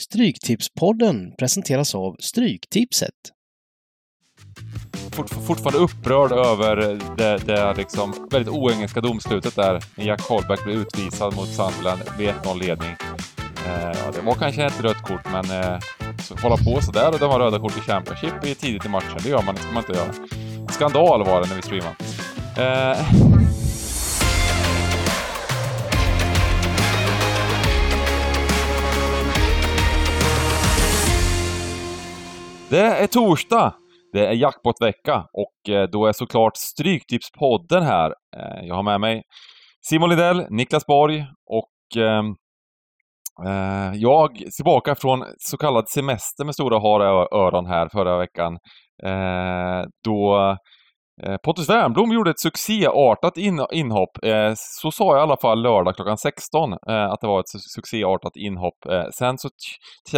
Stryktipspodden presenteras av Stryktipset. Fort, fortfarande upprörd över det, det liksom väldigt oengelska domslutet där när Jack Holback blev utvisad mot Sunderland vid 1-0 ledning. Eh, det var kanske ett rött kort, men eh, så, hålla på sådär och det var röda kort i Championship tidigt i matchen, det gör man, det ska man inte göra. Skandal var det när vi streamade. Eh, Det är torsdag! Det är jackpottvecka och eh, då är såklart Stryktipspodden här. Eh, jag har med mig Simon Lidell, Niklas Borg och ehm, eh, jag tillbaka från så kallad semester med stora hara öron här förra veckan. Eh, då Pontus Wernbloom gjorde ett succéartat in inhopp. Eh, så sa jag i alla fall lördag klockan 16 eh, att det var ett succéartat inhopp. Sen så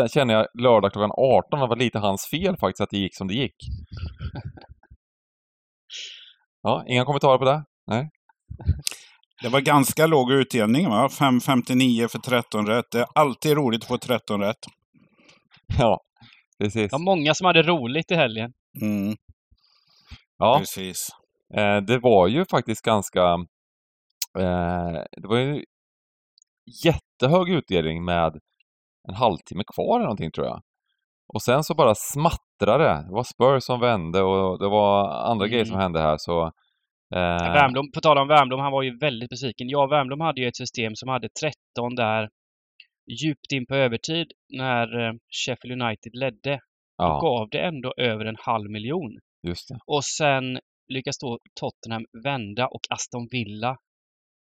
känner jag lördag klockan 18 att det var lite hans fel faktiskt att det gick som det gick. Ja, inga kommentarer på det? Nej? Det var ganska låg utdelning va? 5,59 för 13 rätt. Det är alltid roligt att få 13 rätt. Ja, precis. Det var många som hade roligt i helgen. Mm. Ja, Precis. Eh, det var ju faktiskt ganska... Eh, det var ju jättehög utdelning med en halvtimme kvar eller någonting tror jag. Och sen så bara smattrade det. Det var Spurs som vände och det var andra mm. grejer som mm. hände här så... Eh... Värmblom, på tal om Värmblom, han var ju väldigt besviken. Ja, Värmblom hade ju ett system som hade 13 där djupt in på övertid när eh, Sheffield United ledde. Ja. Och gav det ändå över en halv miljon. Och sen lyckas då Tottenham vända och Aston Villa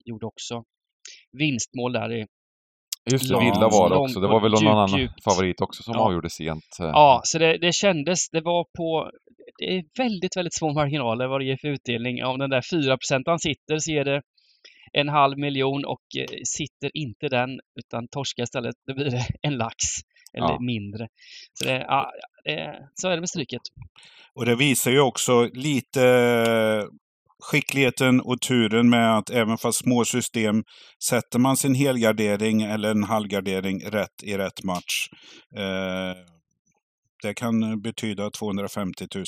gjorde också vinstmål där i Just det, Villa var det också. Det var väl någon djup, annan djupt. favorit också som ja. avgjorde sent. Eh. Ja, så det, det kändes, det var på det är väldigt, väldigt små marginaler vad det ger för utdelning. Om den där 4 han sitter så ger det en halv miljon och eh, sitter inte den utan torskar istället, då blir det en lax eller ja. mindre. Så, det, ja, Eh, så är det med stryket. Och det visar ju också lite eh, skickligheten och turen med att även fast små system sätter man sin helgardering eller en halvgardering rätt i rätt match. Eh, det kan betyda 250 000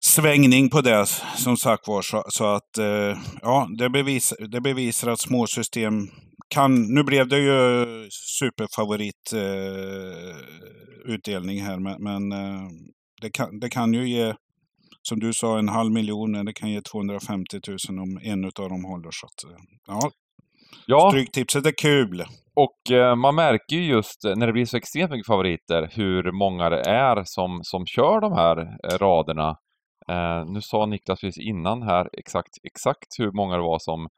svängning på det som sagt var. Så, så att eh, ja, det bevisar, det bevisar att små system kan, nu blev det ju superfavorit eh, utdelning här, men, men eh, det, kan, det kan ju ge, som du sa, en halv miljon, det kan ge 250 000 om en av dem håller. Så att, eh, ja, ja. Stryktipset är kul. Och eh, man märker ju just när det blir så extremt mycket favoriter hur många det är som, som kör de här eh, raderna. Eh, nu sa Niklas precis innan här exakt, exakt hur många det var som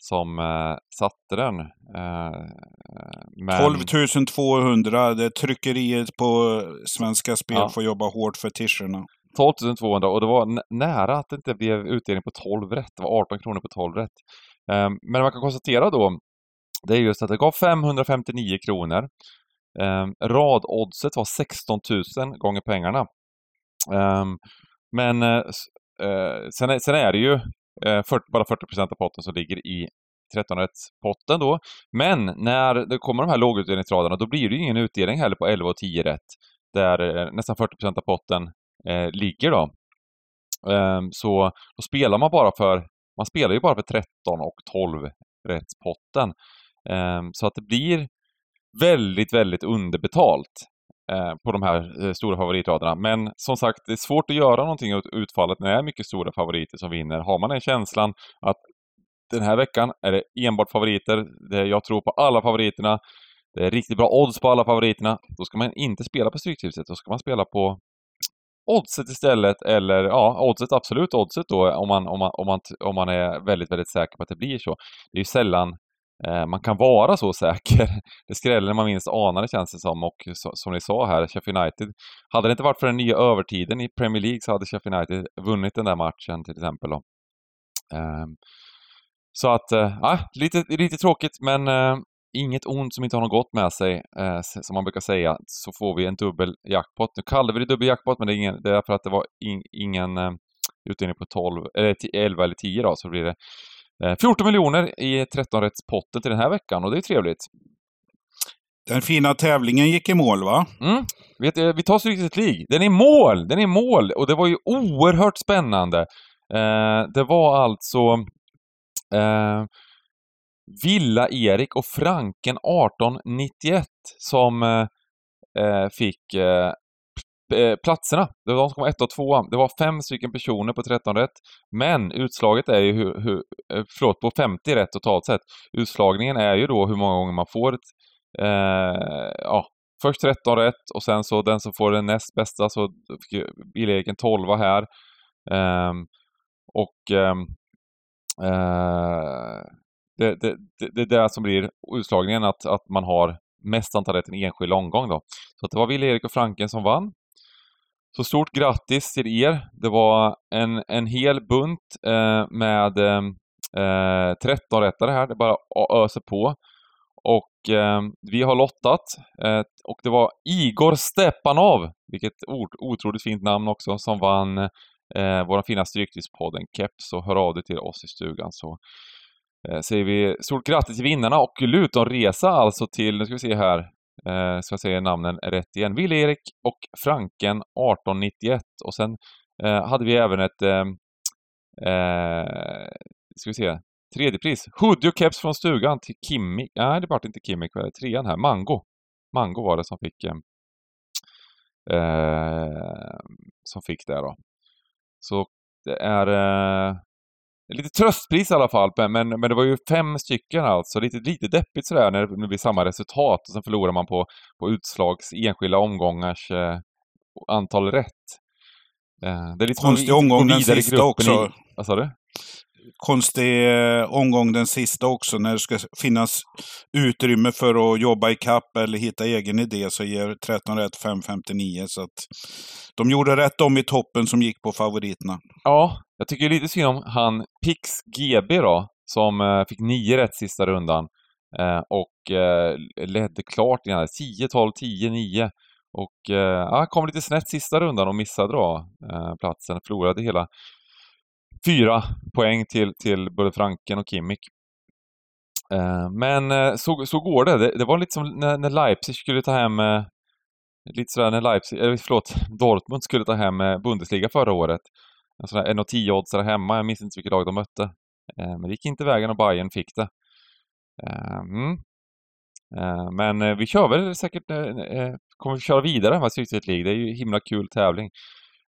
som eh, satte den. Eh, men... 12 200, det tryckeriet på Svenska Spel ja. får jobba hårt för tischerna. 12 200 och det var nära att det inte blev utdelning på 12 rätt. Det var 18 kronor på 12 rätt. Eh, men man kan konstatera då, det är just att det gav 559 kronor. Eh, radoddset var 16 000 gånger pengarna. Ehm, men eh, eh, sen, sen är det ju Eh, 40, bara 40 av potten som ligger i 13-rättspotten då. Men när det kommer de här lågutdelningsraderna då blir det ju ingen utdelning heller på 11 och 10 rätt. Där eh, nästan 40% av potten eh, ligger då. Um, så då spelar man bara för, man spelar ju bara för 13 och 12 rättspotten. Um, ehm, så att det blir väldigt, väldigt underbetalt. Eh, på de här eh, stora favoritraderna. Men som sagt, det är svårt att göra någonting åt utfallet när det är mycket stora favoriter som vinner. Har man den känslan att den här veckan är det enbart favoriter, det jag tror på alla favoriterna, det är riktigt bra odds på alla favoriterna, då ska man inte spela på Stryktipset, då ska man spela på oddset istället, eller ja, oddset, absolut oddset då, om man, om, man, om, man, om man är väldigt, väldigt säker på att det blir så. Det är ju sällan Eh, man kan vara så säker. Det skräller när man minst anar det känns det som och som ni sa här, Sheffield United. Hade det inte varit för den nya övertiden i Premier League så hade Sheffield United vunnit den där matchen till exempel. Då. Eh, så att, eh, ja, lite, lite tråkigt men inget ont som inte har något gott med sig, som man brukar säga, så får vi en dubbel jackpot. Nu kallar vi det dubbel jackpot men det är, ingen, det är för att det var in, ingen utdelning på 12, eller 11 eller 10 då, så blir det 14 eh, miljoner i 13-rättspotten till den här veckan och det är trevligt. Den fina tävlingen gick i mål va? Mm. Vet, du, vi tar Stryktipset League. Den är i mål! Den är i mål! Och det var ju oerhört spännande. Eh, det var alltså eh, Villa-Erik och Franken 1891 som eh, eh, fick eh, platserna. Det var de som kom ett och två. Det var fem stycken personer på 13 rätt. Men utslaget är ju hur, hur, eh, förlåt, på 50 rätt totalt sett. Utslagningen är ju då hur många gånger man får ett, eh, ja, först 13 rätt och sen så den som får den näst bästa så fick Bill-Erik en 12 här. Ehm, ehm, eh, och det, det, det, det är det som blir utslagningen, att, att man har mest antal rätt i en enskild omgång då. Så det var Wille-Erik och Franken som vann. Så stort grattis till er! Det var en, en hel bunt eh, med eh, eh 13 rättare här, det bara öser på. Och eh, vi har lottat eh, och det var Igor Stepanov, vilket ord, otroligt fint namn också, som vann eh, vår fina Stryktipspodden Keps. Så hör av dig till oss i stugan så eh, säger vi stort grattis till vinnarna och Lutonresa alltså till, nu ska vi se här, eh, så jag säger namnen rätt igen, Ville Erik och Franken 1891 och sen eh, hade vi även ett, eh, eh, ska vi se, tredje pris, hoodie och keps från stugan till Kimmi, nej det vart inte Kimmi, trean här, Mango. Mango var det som fick eh, eh som fick det då. Så det är eh, lite tröstpris i alla fall, men, men det var ju fem stycken alltså. Lite, lite deppigt sådär när det blir samma resultat och sen förlorar man på, på utslags enskilda omgångars eh, antal rätt. Eh, det är lite Konstig omgång den sista också. I, vad sa du? konstig eh, omgång den sista också, när det ska finnas utrymme för att jobba i kapp eller hitta egen idé, så ger 13 rätt 5,59. Så att de gjorde rätt om i toppen som gick på favoriterna. Ja, jag tycker lite synd om han Pix GB då, som eh, fick nio rätt sista rundan. Eh, och eh, ledde klart igen, 10, 12, 10, 9. Och eh, kom lite snett sista rundan och missade då eh, platsen, förlorade hela fyra poäng till, till både Franken och Kimmich. Eh, men eh, så, så går det. det. det. var lite som när, när Leipzig skulle ta hem eh, Lite sådär när Leipzig, eller förlåt, Dortmund skulle ta hem Bundesliga förra året. Alltså, en sån där 1,10-oddsare hemma, jag minns inte vilket lag de mötte. Eh, men det gick inte vägen och Bayern fick det. Eh, mm. Eh, men vi kör väl säkert, kommer vi köra vidare med Systemet League, det är ju himla kul tävling.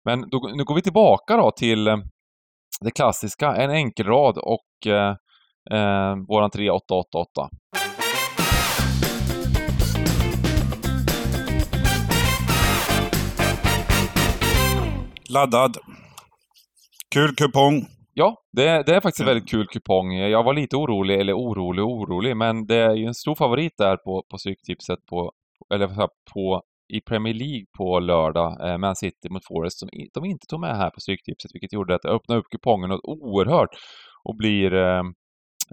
Men då, nu går vi tillbaka då till det klassiska, en enkelrad och eh, våran 3888. Laddad. Kul kupong. Ja, det, det är faktiskt en väldigt kul kupong. Jag var lite orolig, eller orolig orolig, men det är ju en stor favorit där på, på Stryktipset på, eller på i Premier League på lördag, eh, Man City mot Forest, som de inte tog med här på Stryktipset, vilket gjorde att det öppnade upp kupongen något oerhört och blir eh,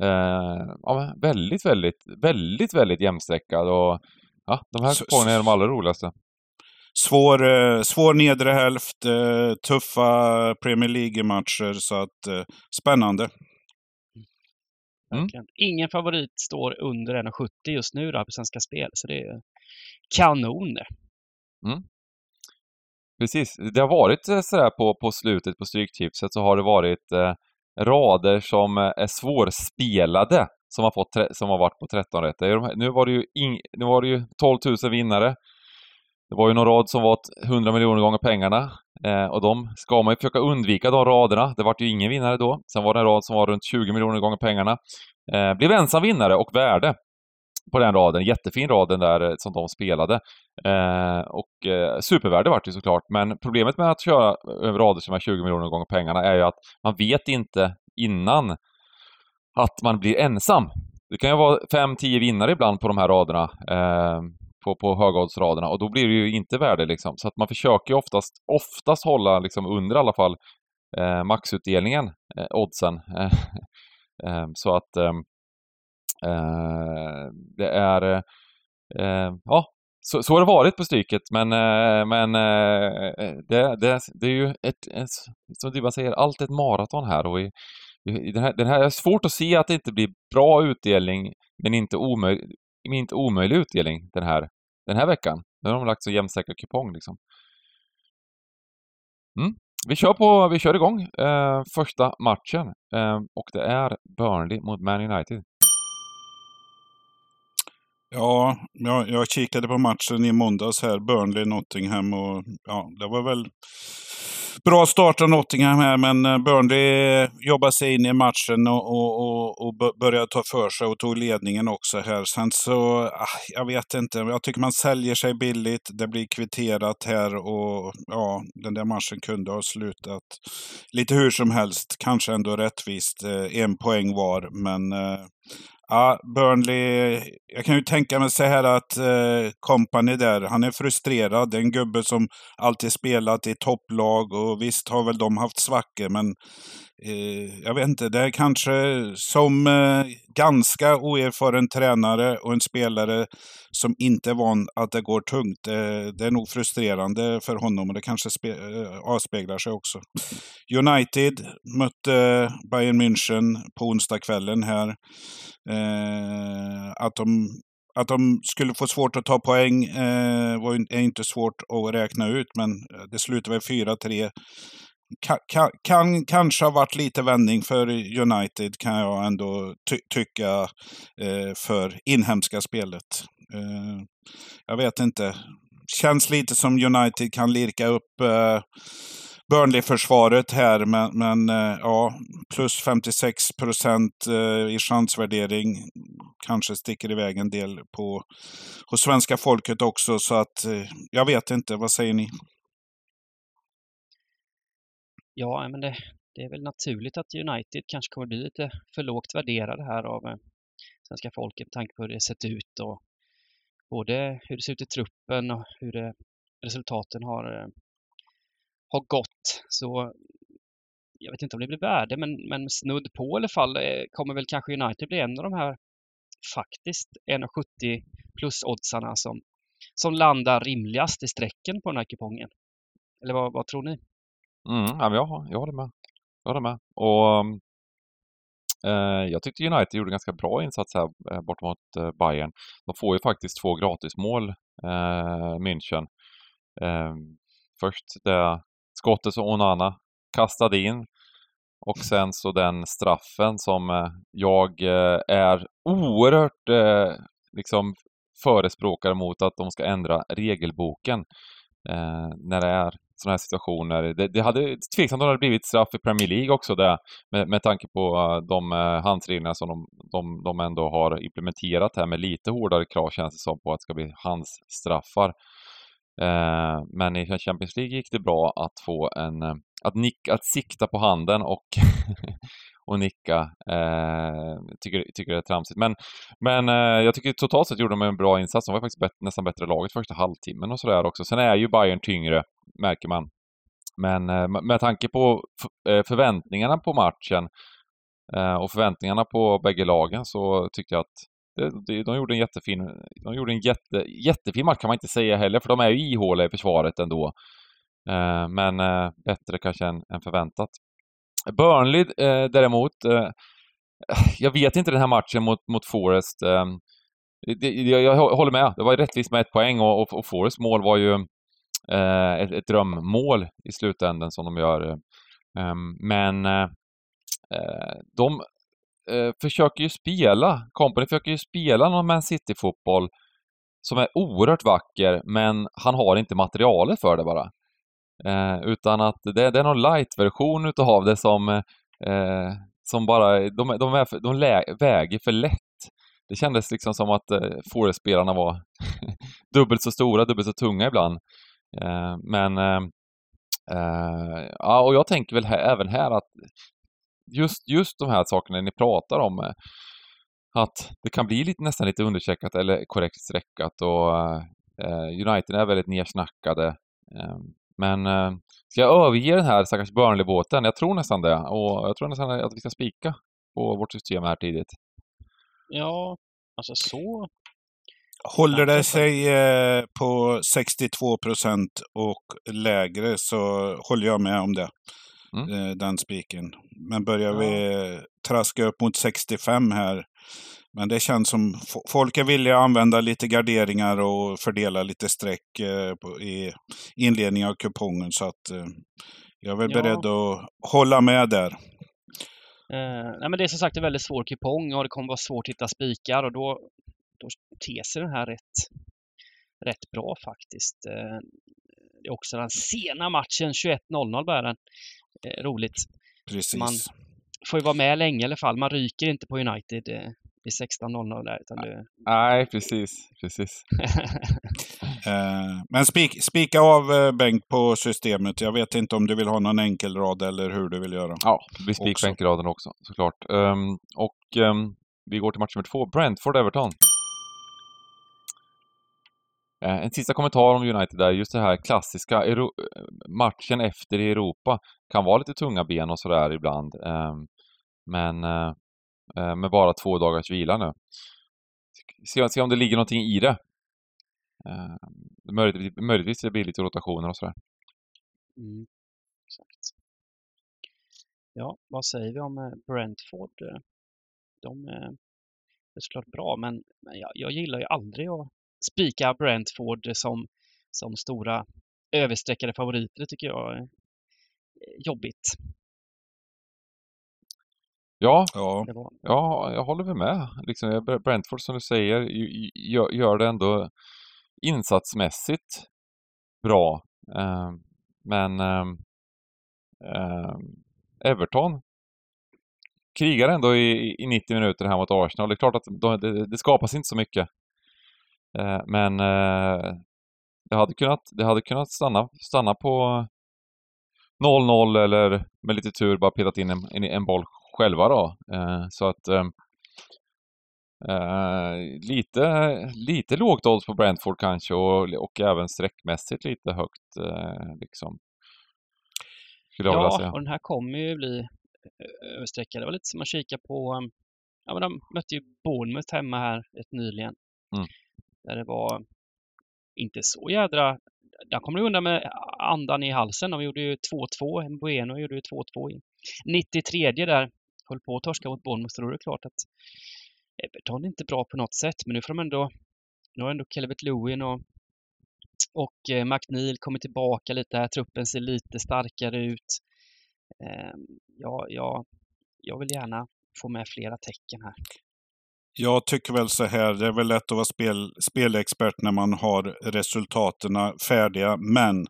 eh, ja, väldigt, väldigt, väldigt, väldigt jämnstreckad och ja, de här kupongerna är de allra roligaste. Svår, eh, svår nedre hälft, eh, tuffa Premier League-matcher, så att eh, spännande. Mm. Ingen favorit står under 1,70 just nu då på Svenska Spel, så det är kanon. Mm. Precis. Det har varit sådär på, på slutet på Stryktipset så har det varit eh, rader som är svårspelade som har, fått, som har varit på 13 rätt. Nu var det ju, in, nu var det ju 12 000 vinnare. Det var ju någon rad som var 100 miljoner gånger pengarna eh, och de ska man ju försöka undvika de raderna. Det vart ju ingen vinnare då. Sen var det en rad som var runt 20 miljoner gånger pengarna. Eh, blev ensam vinnare och värde på den raden. Jättefin raden där eh, som de spelade. Eh, och eh, supervärde vart det såklart, men problemet med att köra över rader som är 20 miljoner gånger pengarna är ju att man vet inte innan att man blir ensam. Det kan ju vara 5-10 vinnare ibland på de här raderna, eh, på, på högoddsraderna, och då blir det ju inte värde liksom. Så att man försöker ju oftast, oftast hålla liksom under i alla fall eh, maxutdelningen, eh, oddsen. Eh, så att ehm, Eh, det är, eh, eh, ja, så, så har det varit på Stryket, men, eh, men eh, eh, det, det, det är ju ett, ett som Dybban säger, allt ett maraton här och i, i den, här, den här är svårt att se att det inte blir bra utdelning, men inte omöjligt inte omöjlig utdelning den här, den här veckan. Nu har de lagt så jämnsäker kupong liksom. Mm. Vi kör, på, vi kör igång eh, första matchen eh, och det är Burnley mot Man United. Ja, jag, jag kikade på matchen i måndags här, Burnley-Nottingham och ja, det var väl bra start av Nottingham här, men eh, Burnley jobbade sig in i matchen och, och, och, och började ta för sig och tog ledningen också här. Sen så, ah, jag vet inte, jag tycker man säljer sig billigt. Det blir kvitterat här och ja, den där matchen kunde ha slutat lite hur som helst. Kanske ändå rättvist, eh, en poäng var, men eh, Ja, Burnley. Jag kan ju tänka mig så här att eh, Company där, han är frustrerad. Det är en gubbe som alltid spelat i topplag och visst har väl de haft svackor men Eh, jag vet inte, det är kanske som eh, ganska oerfaren tränare och en spelare som inte är van att det går tungt. Det, det är nog frustrerande för honom och det kanske spe, eh, avspeglar sig också. United mötte Bayern München på onsdagskvällen här. Eh, att, de, att de skulle få svårt att ta poäng eh, var, är inte svårt att räkna ut, men eh, det slutade väl 4-3. Kan, kan, kan, kanske ha varit lite vändning för United kan jag ändå ty tycka eh, för inhemska spelet. Eh, jag vet inte. Känns lite som United kan lirka upp eh, Burnley-försvaret här, men, men eh, ja, plus 56 procent eh, i chansvärdering kanske sticker iväg en del på hos svenska folket också. Så att eh, jag vet inte, vad säger ni? Ja, men det, det är väl naturligt att United kanske kommer bli lite för lågt värderade här av eh, svenska folket med tanke på hur det sett ut och både hur det ser ut i truppen och hur det, resultaten har eh, har gått. Så jag vet inte om det blir värde, men, men snudd på i alla fall kommer väl kanske United bli en av de här faktiskt 1,70 plus-oddsarna som, som landar rimligast i strecken på den här kupongen. Eller vad, vad tror ni? Mm, ja, jag, jag håller med. Jag håller med. Och eh, jag tyckte United gjorde ganska bra insats här eh, bort mot eh, Bayern. De får ju faktiskt två gratismål, eh, München. Eh, först det skottet som Onana kastade in och sen så den straffen som eh, jag eh, är oerhört eh, liksom förespråkare mot att de ska ändra regelboken när det är sådana här situationer. Det, det hade tveksamt om det hade blivit straff i Premier League också det, med, med tanke på eh, de eh, handsreglerna som de, de, de ändå har implementerat här med lite hårdare krav känns det som på att det ska bli handsstraffar. Eh, men i Champions League gick det bra att få en, eh, att, nick, att sikta på handen och, och nicka. Eh, tycker, tycker det är tramsigt. Men, men eh, jag tycker totalt sett gjorde de en bra insats. De var faktiskt bett, nästan bättre laget första halvtimmen och sådär också. Sen är ju Bayern tyngre, märker man. Men eh, med tanke på eh, förväntningarna på matchen eh, och förväntningarna på bägge lagen så tyckte jag att de, gjorde en jättefin, de gjorde en jätte, jättefin match kan man inte säga heller, för de är ju ihåliga i försvaret ändå. Men bättre kanske än, än förväntat. Burnley däremot, jag vet inte den här matchen mot, mot Forest. jag, håller med, det var rättvist med ett poäng och, och, och Forest mål var ju Eh, ett, ett drömmål i slutändan som de gör. Ehm, men eh, eh, de eh, försöker ju spela, Company försöker ju spela någon Man City-fotboll som är oerhört vacker, men han har inte materialet för det bara. Eh, utan att det, det är någon light-version utav det som, eh, som bara, de, de, är, de lä, väger för lätt. Det kändes liksom som att eh, Forest-spelarna var dubbelt så stora, dubbelt så tunga ibland. Eh, men eh, eh, ja, och jag tänker väl här, även här att just, just de här sakerna ni pratar om, eh, att det kan bli lite, nästan lite undercheckat eller korrekt streckat och eh, United är väldigt nersnackade. Eh, men eh, ska jag överge den här stackars Burnley-båten? Jag tror nästan det och jag tror nästan att vi ska spika på vårt system här tidigt. Ja, alltså så Håller det sig eh, på 62 procent och lägre så håller jag med om det mm. Eh, den spiken. Men börjar ja. vi traska upp mot 65 här Men det känns som folk är villiga att använda lite garderingar och fördela lite streck eh, på, i inledningen av kupongen. Så att jag är väl ja. beredd att hålla med där. Nej men det är som sagt en väldigt svår kupong och det kommer vara svårt att hitta spikar och då, då ter sig den här rätt, rätt bra faktiskt. Eh, det är också den sena matchen, 21.00 bär den. Eh, roligt. Precis. Man får ju vara med länge i alla fall. Man ryker inte på United eh, vid 16.00 där. Utan det... Nej, precis. precis. eh, men spik, spika av eh, Bengt på systemet. Jag vet inte om du vill ha någon enkelrad eller hur du vill göra. Ja, vi spikar enkelraden också såklart. Um, och um, vi går till match nummer två, Brentford-Everton. Eh, en sista kommentar om United där, just det här klassiska Euro matchen efter i Europa kan vara lite tunga ben och sådär ibland. Ehm, men eh, eh, med bara två dagars vila nu. Se, se om det ligger någonting i det. Ehm, möjligtvis, möjligtvis det blir lite rotationer och sådär. Mm, exakt. Ja, vad säger vi om Brentford? De är såklart bra, men jag, jag gillar ju aldrig att spika Brentford som, som stora överstreckade favoriter tycker jag är jobbigt. Ja, ja. ja jag håller väl med. Liksom, Brentford som du säger gör det ändå insatsmässigt bra. Ehm, men ehm, ehm, Everton krigar ändå i, i 90 minuter här mot Arsenal. Det är klart att det, det skapas inte så mycket. Eh, men eh, det hade kunnat, det hade kunnat stanna, stanna på 0-0 eller med lite tur bara petat in en, en, en boll själva då. Eh, så att lite, lite lågt odds på Brentford kanske och, och även sträckmässigt lite högt liksom. Skulle ja, säga. och den här kommer ju bli överstreckad. Det var lite som att kika på, ja men de mötte ju Bournemouth hemma här rätt nyligen. Mm. Där det var inte så jädra... Där kom de undan med andan i halsen. De gjorde ju 2-2. Bueno gjorde ju 2-2 i 93 där. Höll på att torska mot Bournemouth. Så då är det klart att Everton är inte bra på något sätt. Men nu får de ändå... Nu har ändå Calvert Lewin och, och eh, McNeil kommit tillbaka lite här. Truppen ser lite starkare ut. Ehm, ja, ja, jag vill gärna få med flera tecken här. Jag tycker väl så här, det är väl lätt att vara spel, spelexpert när man har resultaten färdiga, men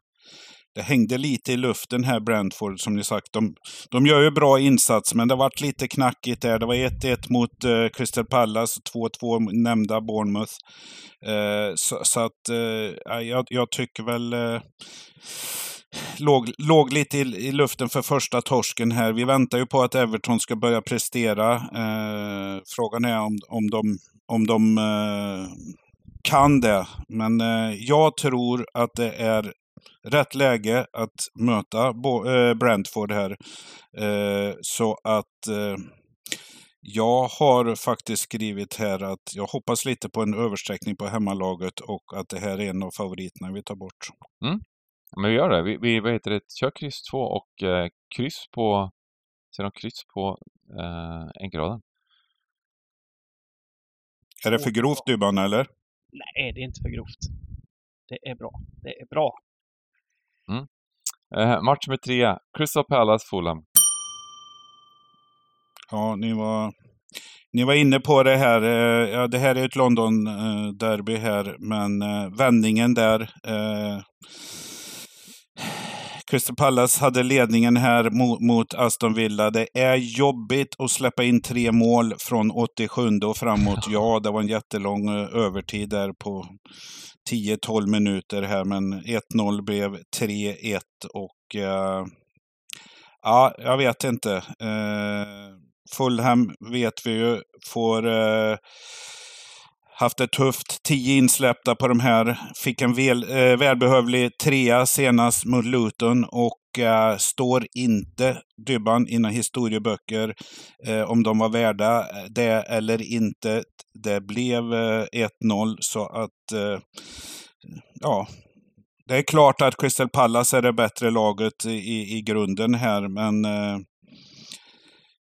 det hängde lite i luften här Brentford som ni sagt. De, de gör ju bra insats men det har varit lite knackigt där. Det var 1-1 mot uh, Crystal Palace, 2-2 nämnda Bournemouth. Uh, så, så, att uh, jag, jag, tycker väl låg, låg lite i, i, luften för första torsken här. Vi väntar ju på att Everton ska börja prestera. Eh, frågan är om, om de, om de eh, kan det. Men eh, jag tror att det är rätt läge att möta Bo, eh, Brentford här. Eh, så att eh, jag har faktiskt skrivit här att jag hoppas lite på en översträckning på hemmalaget och att det här är en av favoriterna vi tar bort. Mm. Men vi gör det. Vi, vi vad heter det, kör kryss 2 och eh, kryss på, ser de kryss på eh, enkelraden. Är det för grovt Dybban eller? Nej, det är inte för grovt. Det är bra. Det är bra. Mm. Eh, match med tre, Crystal Palace, Fulham. Ja, ni var, ni var inne på det här. Eh, ja, det här är ett London-derby eh, här, men eh, vändningen där. Eh, Crystal Palace hade ledningen här mot, mot, Aston Villa. Det är jobbigt att släppa in tre mål från 87 och framåt. Ja, det var en jättelång eh, övertid där på 10-12 minuter här, men 1-0 blev 3-1 och uh, ja, jag vet inte. Uh, Fulham vet vi ju får uh, haft det tufft. Tio insläppta på de här. Fick en väl, eh, välbehövlig trea senast mot Luton och eh, står inte Dybban i några historieböcker eh, om de var värda eh, det eller inte. Det blev eh, 1-0 så att eh, ja, det är klart att Crystal Palace är det bättre laget i, i grunden här, men eh,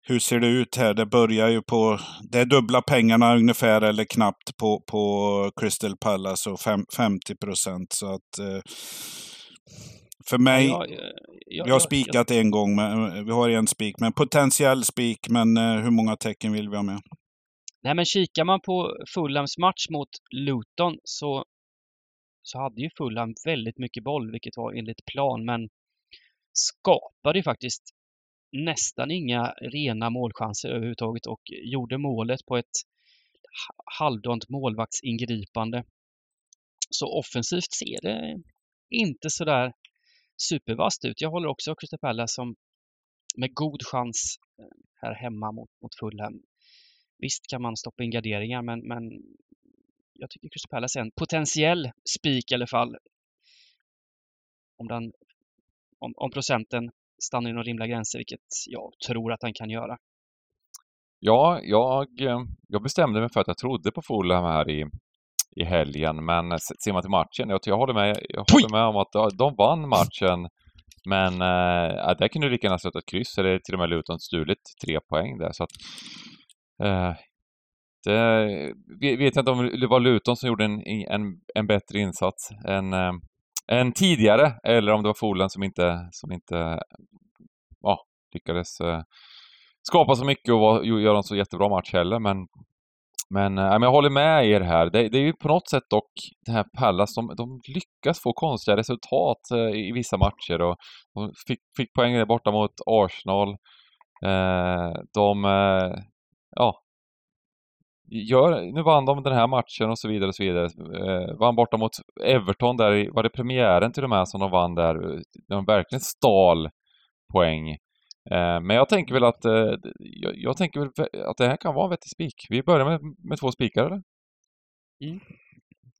hur ser det ut här? Det börjar ju på... Det är dubbla pengarna ungefär, eller knappt, på, på Crystal Palace och fem, 50 procent. Så att... Eh, för mig... Ja, ja, ja, vi har spikat en gång, men, vi har en spik. Men potentiell spik, men eh, hur många tecken vill vi ha med? Nej, men kikar man på Fulhams match mot Luton så, så hade ju Fulham väldigt mycket boll, vilket var enligt plan, men skapade ju faktiskt nästan inga rena målchanser överhuvudtaget och gjorde målet på ett halvdant målvaktsingripande. Så offensivt ser det inte sådär supervast ut. Jag håller också Crystal Palace som med god chans eh, här hemma mot, mot Fulham. Visst kan man stoppa in garderingar men, men jag tycker Crystal Palace är en potentiell spik i alla fall. Om, den, om, om procenten stannar inom rimliga gränser, vilket jag tror att han kan göra. Ja, jag, jag bestämde mig för att jag trodde på Fulham här i, i helgen, men ser man till matchen, jag, jag håller med, jag håller med om att de vann matchen, men äh, där kunde du lika gärna ett kryss, eller till och med Luton stulit tre poäng där, så att äh, det, vet jag inte om det var Luton som gjorde en, en, en bättre insats än, äh, än tidigare, eller om det var Folen som inte, som inte ja, lyckades eh, skapa så mycket och var, göra en så jättebra match heller, men men, äh, men jag håller med er här. Det, det är ju på något sätt dock det här Pallas, de, de lyckas få konstiga resultat äh, i vissa matcher och de fick, fick poäng där borta mot Arsenal. Äh, de, ja, gör, nu vann de den här matchen och så vidare och så vidare. vann borta mot Everton där, var det premiären till och med som de vann där, de verkligen stal poäng. Eh, men jag tänker väl att eh, jag, jag, tänker väl att det här kan vara en vettig spik. Vi börjar med, med två spikar eller? Mm.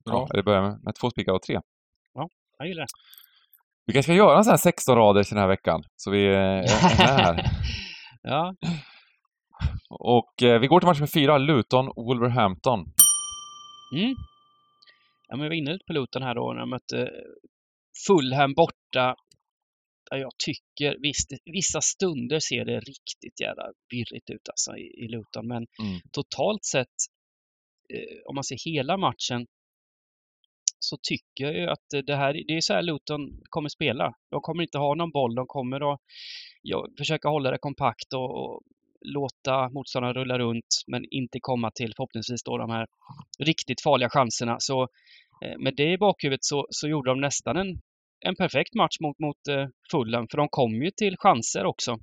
Bra. Ja, eller börjar med, med två spikar och tre. Ja, jag gillar det. Vi kanske ska göra en sån här 16 rader den här veckan, så vi är med här. ja. Och eh, vi går till match med fyra, Luton, Wolverhampton. Mm. Ja, men vi var inne på Luton här då när de mötte Fulham borta jag tycker, visst, vissa stunder ser det riktigt jävla virrigt ut alltså i, i Luton, men mm. totalt sett, eh, om man ser hela matchen, så tycker jag ju att det här, det är så här Luton kommer spela. De kommer inte ha någon boll, de kommer att ja, försöka hålla det kompakt och, och låta motståndarna rulla runt, men inte komma till förhoppningsvis då de här riktigt farliga chanserna. Så eh, med det i bakhuvudet så, så gjorde de nästan en en perfekt match mot, mot eh, Fulham, för de kom ju till chanser också.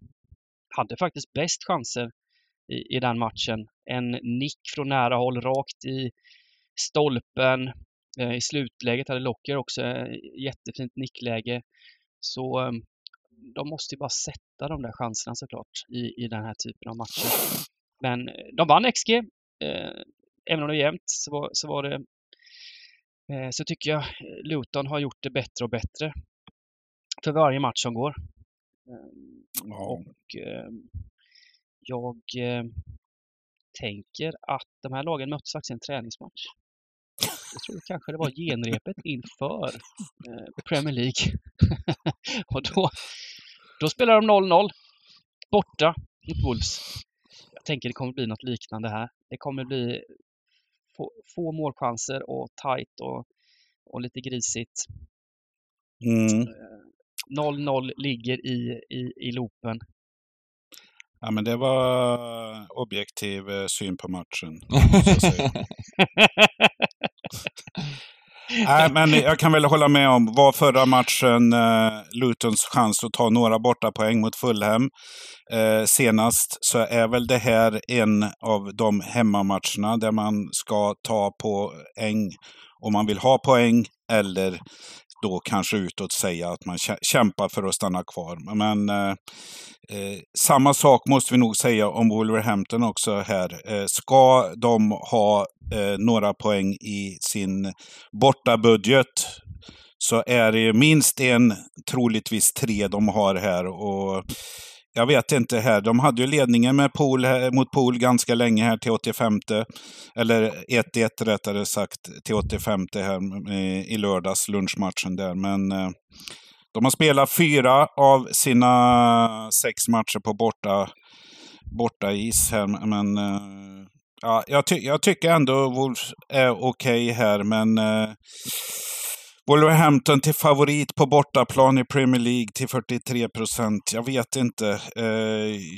Hade faktiskt bäst chanser i, i den matchen. En nick från nära håll rakt i stolpen. Eh, I slutläget hade Locker också jättefint nickläge. Så ehm, de måste ju bara sätta de där chanserna såklart i, i den här typen av matcher. Men eh, de vann XG. Eh, även om det var jämnt så var, så var det Eh, så tycker jag eh, Luton har gjort det bättre och bättre för varje match som går. Ehm, ja. Och jag ehm, tänker att de här lagen möttes faktiskt i en träningsmatch. Jag tror kanske det var genrepet inför eh, Premier League. och då, då spelar de 0-0 borta mot Wolves. Jag tänker det kommer bli något liknande här. Det kommer bli få, få målchanser och tight och, och lite grisigt. Mm. 0-0 ligger i, i, i loopen. Ja, men det var objektiv eh, syn på matchen. Nej, men jag kan väl hålla med om, var förra matchen eh, Lutons chans att ta några borta poäng mot Fulham eh, senast, så är väl det här en av de hemmamatcherna där man ska ta poäng om man vill ha poäng eller då kanske utåt säga att man kämpar för att stanna kvar. Men eh, eh, samma sak måste vi nog säga om Wolverhampton också här. Eh, ska de ha eh, några poäng i sin bortabudget så är det minst en, troligtvis tre de har här. Och jag vet inte här, de hade ju ledningen med Pool, mot Pool ganska länge här till 85. Eller 1-1 rättare sagt till 85 här i lördags, lunchmatchen där. Men eh, de har spelat fyra av sina sex matcher på borta borta is här, men eh, ja, jag, ty jag tycker ändå Wolves är okej okay här, men eh, Wolverhampton till favorit på bortaplan i Premier League till 43 procent. Jag vet inte. Eh,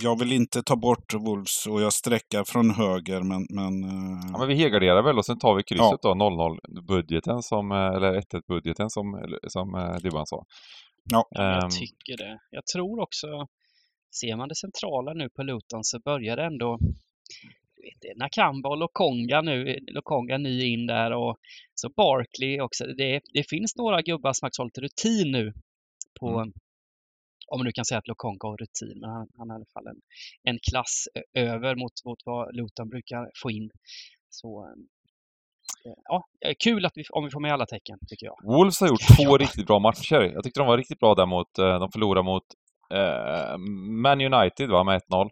jag vill inte ta bort Wolves och jag sträckar från höger, men... men, eh... ja, men vi helgarderar väl och sen tar vi krysset ja. då, 0-0-budgeten, som, eh, eller 1-1-budgeten som, som eh, Dybban sa. Ja. jag ehm. tycker det. Jag tror också, ser man det centrala nu på Luton så börjar det ändå vet, Nakamba och Lokonga nu, Lokonga ny in där och så Barkley också. Det, det finns några gubbar som har lite rutin nu på, mm. om man nu kan säga att Lokonga har rutin, men han, han har i alla fall en, en klass över mot, mot vad Luton brukar få in. Så eh, ja, kul att vi, om vi får med alla tecken, tycker jag. Wolves har gjort två riktigt bra matcher. Jag tyckte de var riktigt bra där mot, eh, de förlorade mot eh, Man United va, med 1-0.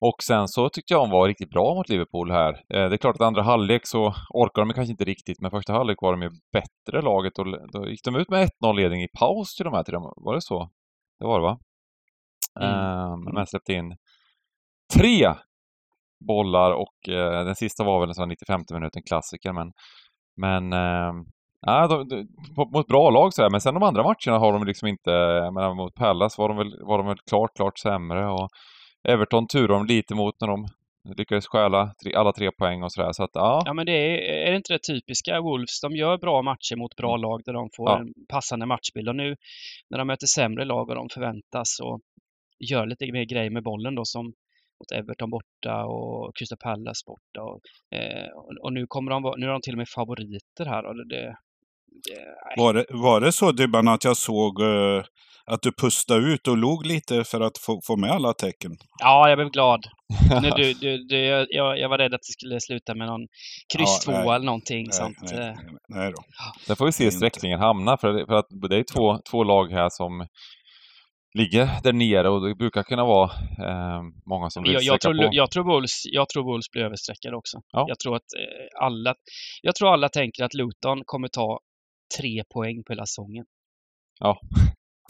Och sen så tyckte jag de var riktigt bra mot Liverpool här. Eh, det är klart att andra halvlek så orkar de kanske inte riktigt, men första halvlek var de ju bättre laget och då gick de ut med 1-0-ledning i paus till de här till dem. Var det så? Det var det va? Mm. Um, men släppte in tre bollar och uh, den sista var väl en sån 95 minuten klassiker men men uh, Ja, de, de, mot bra lag sådär, men sen de andra matcherna har de liksom inte, jag menar mot Pallas var de väl, var de väl klart, klart sämre och Everton turade de lite mot när de lyckades stjäla alla tre poäng och sådär. Så att, ja. ja, men det är, är det inte det typiska Wolves? De gör bra matcher mot bra mm. lag där de får ja. en passande matchbild. Och nu när de möter sämre lag och de förväntas och gör lite mer grejer med bollen då som mot Everton borta och Crystal Palace borta. Och, eh, och nu, kommer de, nu är de till och med favoriter här. Och det, var, det, var det så Dybban att jag såg uh, att du pustade ut och log lite för att få, få med alla tecken. Ja, jag blev glad. nu, du, du, du, jag, jag var rädd att det skulle sluta med någon kryss ja, två eller någonting nej, sånt. Nej, nej, nej då. Där får vi se sträckningen hamna, för, för att det är två, två lag här som ligger där nere och det brukar kunna vara eh, många som vill jag, jag tror, på. Jag tror, Bulls, jag tror Bulls blir överstreckade också. Ja. Jag, tror att, eh, alla, jag tror alla tänker att Luton kommer ta tre poäng på hela säsongen. Ja.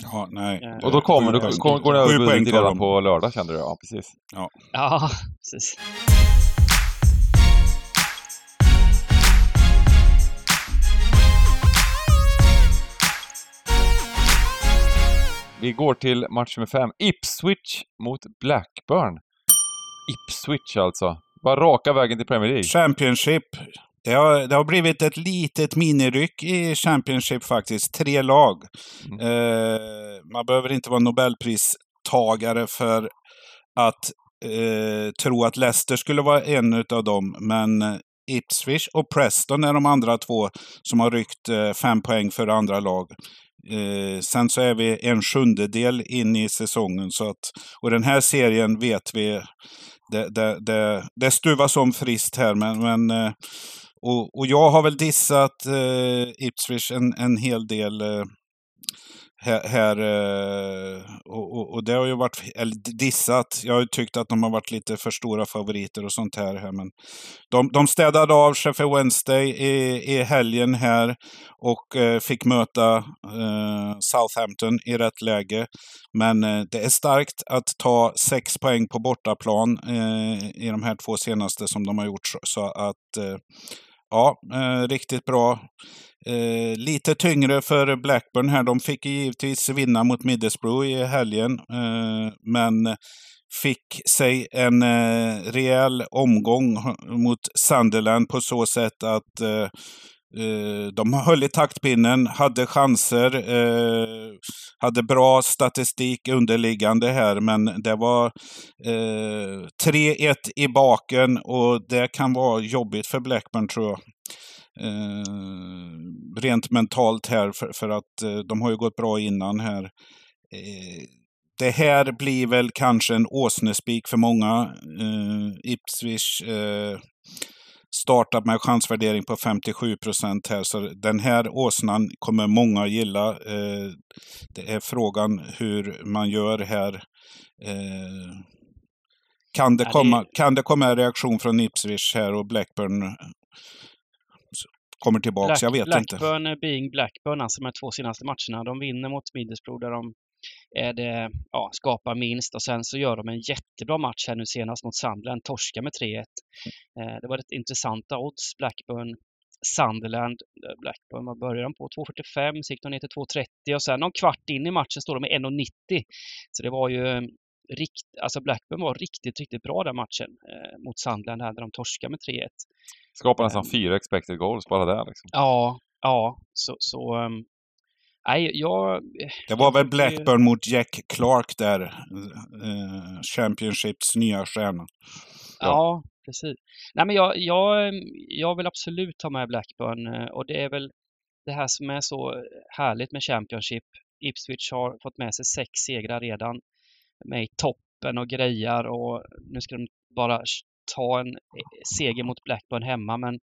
Ja, nej. Eh, och då kommer du, går, går det över budget redan på lördag kände du? Ja, precis. Ja, ja precis. Vi går till match nummer fem. Ipswich mot Blackburn. Ipswich alltså. Bara raka vägen till Premier League. Championship. Det har, det har blivit ett litet miniryck i Championship faktiskt. Tre lag. Mm. Eh, man behöver inte vara Nobelpristagare för att eh, tro att Leicester skulle vara en av dem. Men Ipswich och Preston är de andra två som har ryckt eh, fem poäng för andra lag. Eh, sen så är vi en sjundedel in i säsongen. Så att, och den här serien vet vi, det, det, det, det stuvas om friskt här. Men, men eh, och, och jag har väl dissat eh, Ipswich en, en hel del eh, här, eh, och, och, det har ju varit, eller dissat, jag har ju tyckt att de har varit lite för stora favoriter och sånt här. här men de, de städade av Sheffield Wednesday i, i helgen här och eh, fick möta eh, Southampton i rätt läge. Men eh, det är starkt att ta sex poäng på bortaplan eh, i de här två senaste som de har gjort. Så att eh, Ja, eh, riktigt bra. Eh, lite tyngre för Blackburn här. De fick givetvis vinna mot Middlesbrough i helgen. Eh, men fick sig en eh, rejäl omgång eh, mot Sunderland på så sätt att eh, Eh, de höll i taktpinnen, hade chanser, eh, hade bra statistik underliggande här, men det var eh, 3-1 i baken och det kan vara jobbigt för Blackburn tror jag. Eh, rent mentalt här, för, för att eh, de har ju gått bra innan här. Eh, det här blir väl kanske en åsnespik för många. Eh, Ipswich eh, startat med chansvärdering på 57 procent här. Så den här åsnan kommer många gilla. Eh, det är frågan hur man gör här. Eh, kan, det komma, kan det komma en reaktion från Ipswich här och Blackburn kommer tillbaka? Black, jag vet Blackburn inte. Blackburn being Blackburn, alltså de här två senaste matcherna. De vinner mot Middlesbrough där de är det, ja, skapar minst och sen så gör de en jättebra match här nu senast mot Sunderland, torska med 3-1. Eh, det var ett intressanta odds, Blackburn Sunderland. Eh, Blackburn, vad började de på? 2.45, så gick de ner till 2.30 och sen någon kvart in i matchen står de med 1.90. Så det var ju eh, rikt, alltså Blackburn var riktigt, riktigt bra den matchen eh, mot Sunderland här där de torskade med 3-1. Skapar nästan fyra expected goals bara där liksom. Ja, ja, så, så um, nej, jag... Det var väl Blackburn mot Jack Clark där, eh, Championships nya stjärna. Ja, ja precis. Nej, men jag, jag, jag vill absolut ta med Blackburn eh, och det är väl det här som är så härligt med Championship. Ipswich har fått med sig sex segrar redan med i toppen och grejar och nu ska de bara ta en eh, seger mot Blackburn hemma men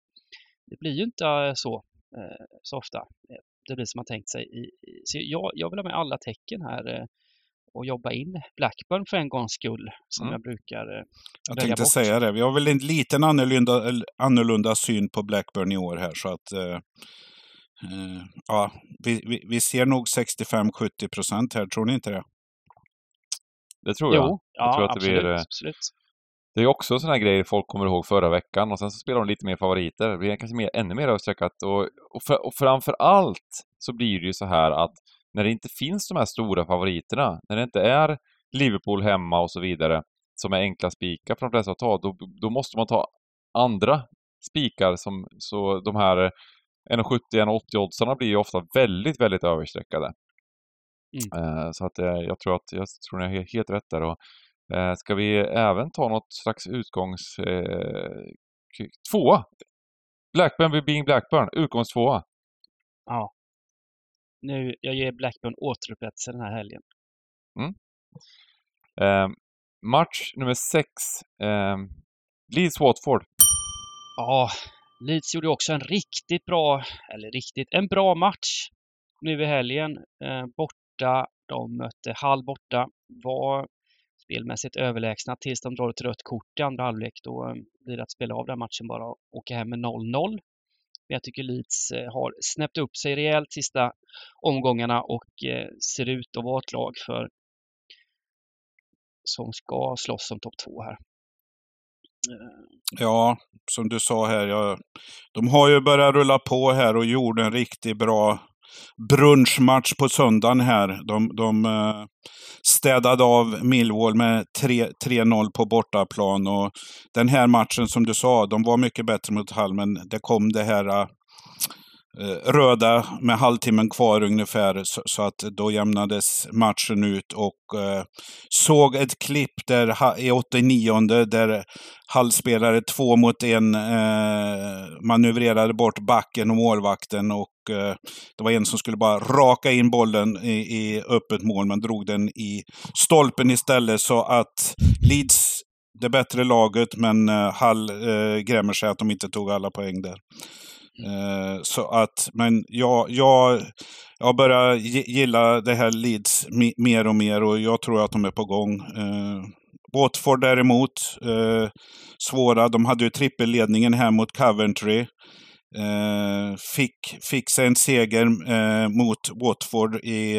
det blir ju inte så, så ofta. Det blir som man tänkt sig. Så jag, jag vill ha med alla tecken här och jobba in Blackburn för en gångs skull, som mm. jag brukar Jag tänkte bort. säga det. Vi har väl en liten annorlunda, annorlunda syn på Blackburn i år här, så att eh, ja, vi, vi, vi, ser nog 65-70 procent här, tror ni inte det? Det tror jag. Jo, jag ja, tror att det absolut, blir, absolut. Det är också sådana grejer folk kommer ihåg förra veckan och sen så spelar de lite mer favoriter. Det blir kanske mer, ännu mer överstreckat och, och, för, och framför allt så blir det ju så här att när det inte finns de här stora favoriterna, när det inte är Liverpool hemma och så vidare, som är enkla spikar för de flesta att ta, då, då måste man ta andra spikar som, så de här 1,70-1,80 oddsarna blir ju ofta väldigt, väldigt överstreckade. Mm. Uh, så att uh, jag tror att jag tror ni har helt rätt där. Och, uh, ska vi även ta något slags utgångs... tvåa! Blackburn vid Being Blackburn, utgångstvåa. Ja nu, jag ger Blackburn återupprättelse den här helgen. Mm. Eh, match nummer sex. Eh, Leeds-Watford. Ja, Leeds gjorde också en riktigt bra, eller riktigt, en bra match nu i helgen. Eh, borta, de mötte Hall borta, var spelmässigt överlägsna tills de drar ett rött kort i andra halvlek. Då eh, blir det att spela av den matchen bara och åka hem med 0-0. Men jag tycker Leeds eh, har snäppt upp sig rejält sista omgångarna och eh, ser ut att vara ett lag för som ska slåss om topp två här. Ja, som du sa här, ja, de har ju börjat rulla på här och gjorde en riktigt bra brunchmatch på söndagen här. De, de eh, städade av Millwall med 3-0 på bortaplan. Och den här matchen som du sa, de var mycket bättre mot Hall, men det kom det här eh, Eh, röda med halvtimmen kvar ungefär. Så, så, att då jämnades matchen ut och eh, såg ett klipp där i 89 där halvspelare två mot en eh, manövrerade bort backen och målvakten och eh, det var en som skulle bara raka in bollen i, i öppet mål men drog den i stolpen istället så att Leeds det bättre laget men eh, Hall eh, grämer sig att de inte tog alla poäng där. Eh, så att, men jag, jag, jag börjar gilla det här Leeds mer och mer och jag tror att de är på gång. Eh, Watford däremot, eh, svåra. De hade ju trippelledningen här mot Coventry. Eh, fick, fick sig en seger eh, mot Watford i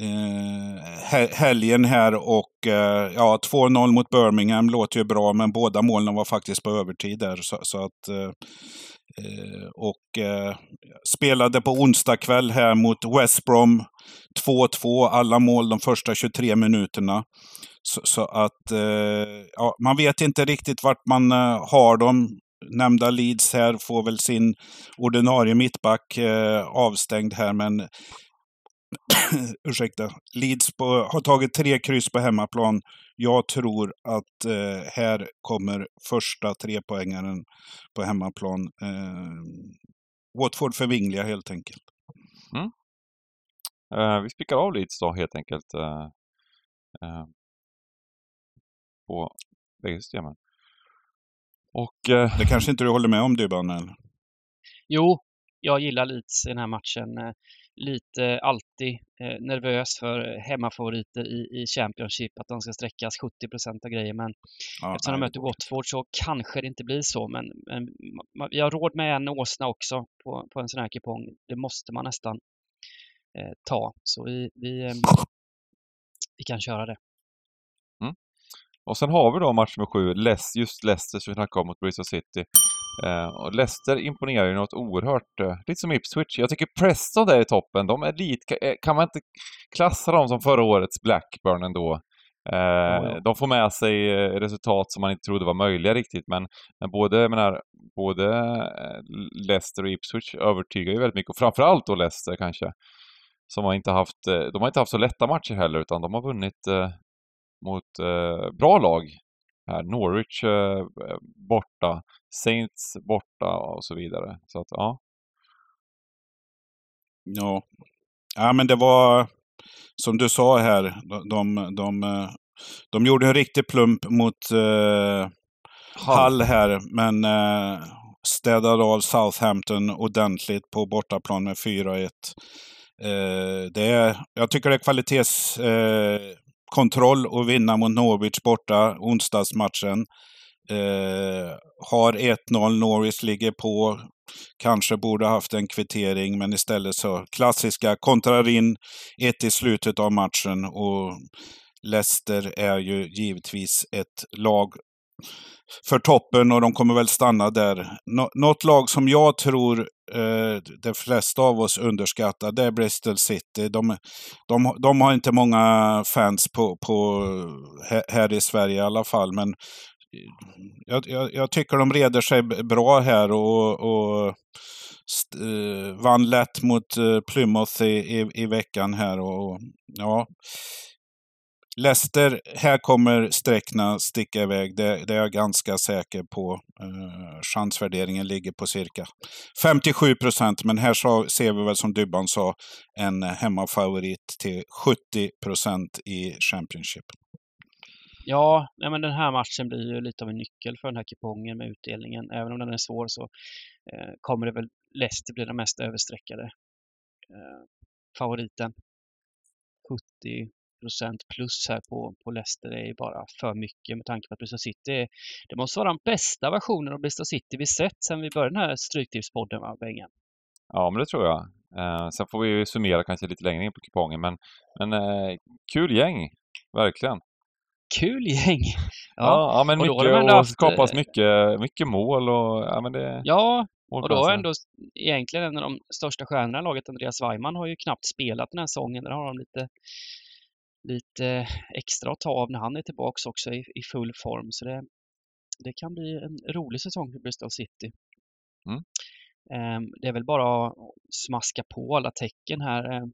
eh, helgen här och eh, ja, 2-0 mot Birmingham låter ju bra men båda målen var faktiskt på övertid där. Så, så att Eh, Eh, och eh, spelade på onsdag kväll här mot West Brom. 2-2, alla mål de första 23 minuterna. Så, så att eh, ja, man vet inte riktigt vart man eh, har dem. Nämnda Leeds här får väl sin ordinarie mittback eh, avstängd här, men ursäkta, Leeds på, har tagit tre kryss på hemmaplan. Jag tror att eh, här kommer första trepoängaren på hemmaplan. Eh, Watford förvingliga helt enkelt. Mm. Eh, vi spikar av Leeds då helt enkelt. Eh, eh på bägge systemen. Och, eh, det kanske inte du håller med om Dybban? Jo, jag gillar Leeds i den här matchen. Lite alltid eh, nervös för hemmafavoriter i, i Championship, att de ska sträckas 70% av grejer. Men ja, eftersom de möter Watford så kanske det inte blir så. Men, men vi har råd med en åsna också på, på en sån här kupong. Det måste man nästan. eh, ta. Så vi, vi, eh, vi kan köra det. Och sen har vi då match nummer sju, just Leicester som vi snackade om mot Bristol City. Eh, och Leicester imponerar ju något oerhört, eh, lite som Ipswich. Jag tycker Preston där i toppen, de är lite, kan, kan man inte klassa dem som förra årets Blackburn ändå? Eh, ja. De får med sig eh, resultat som man inte trodde var möjliga riktigt, men, men både, menar, både eh, Leicester och Ipswich övertygar ju väldigt mycket, och framförallt då Leicester kanske. Som har inte haft, eh, de har inte haft så lätta matcher heller, utan de har vunnit mot eh, bra lag. Här. Norwich eh, borta, Saints borta och så vidare. Så att, ja. Ja. ja, men det var som du sa här, de, de, de, de gjorde en riktig plump mot eh, Hall här, men eh, städade av Southampton ordentligt på bortaplan med 4-1. Eh, det är, jag tycker det är kvalitets eh, kontroll och vinna mot Norwich borta, onsdagsmatchen. Eh, har 1-0, Norwich ligger på. Kanske borde haft en kvittering, men istället så klassiska kontrar in ett i slutet av matchen. Och Leicester är ju givetvis ett lag för toppen och de kommer väl stanna där. Nå något lag som jag tror eh, de flesta av oss underskattar, det är Bristol City. De, de, de har inte många fans på, på, här i Sverige i alla fall, men jag, jag, jag tycker de reder sig bra här och, och eh, vann lätt mot eh, Plymouth i, i, i, veckan här. Och, ja, Leicester, här kommer sträckna sticka iväg. Det, det, är jag ganska säker på. Eh, chansvärderingen ligger på cirka 57 procent. Men här så, ser vi väl som Dybban sa en hemmafavorit till 70 procent i Championship. Ja, nej men den här matchen blir ju lite av en nyckel för den här kupongen med utdelningen. Även om den är svår så eh, kommer det väl Leicester bli den mest överstreckade eh, favoriten. 70 procent plus här på, på Leicester är ju bara för mycket med tanke på att Bristol City det måste vara den bästa versionen av Bristol City vi sett sedan vi började den här Stryktipspodden va, Bengen? Ja, men det tror jag. Eh, sen får vi summera kanske lite längre in på kupongen, men, men eh, kul gäng, verkligen. Kul gäng! Ja, ja, ja men mycket, och haft, skapas eh, mycket, mycket mål och ja, men det... Ja, och då har ändå egentligen en av de största stjärnorna i laget, Andreas Weimann, har ju knappt spelat den här säsongen. Där har de lite lite extra att ta av när han är tillbaks också i, i full form. Så det, det kan bli en rolig säsong för Bristol City. Mm. Um, det är väl bara att smaska på alla tecken här um,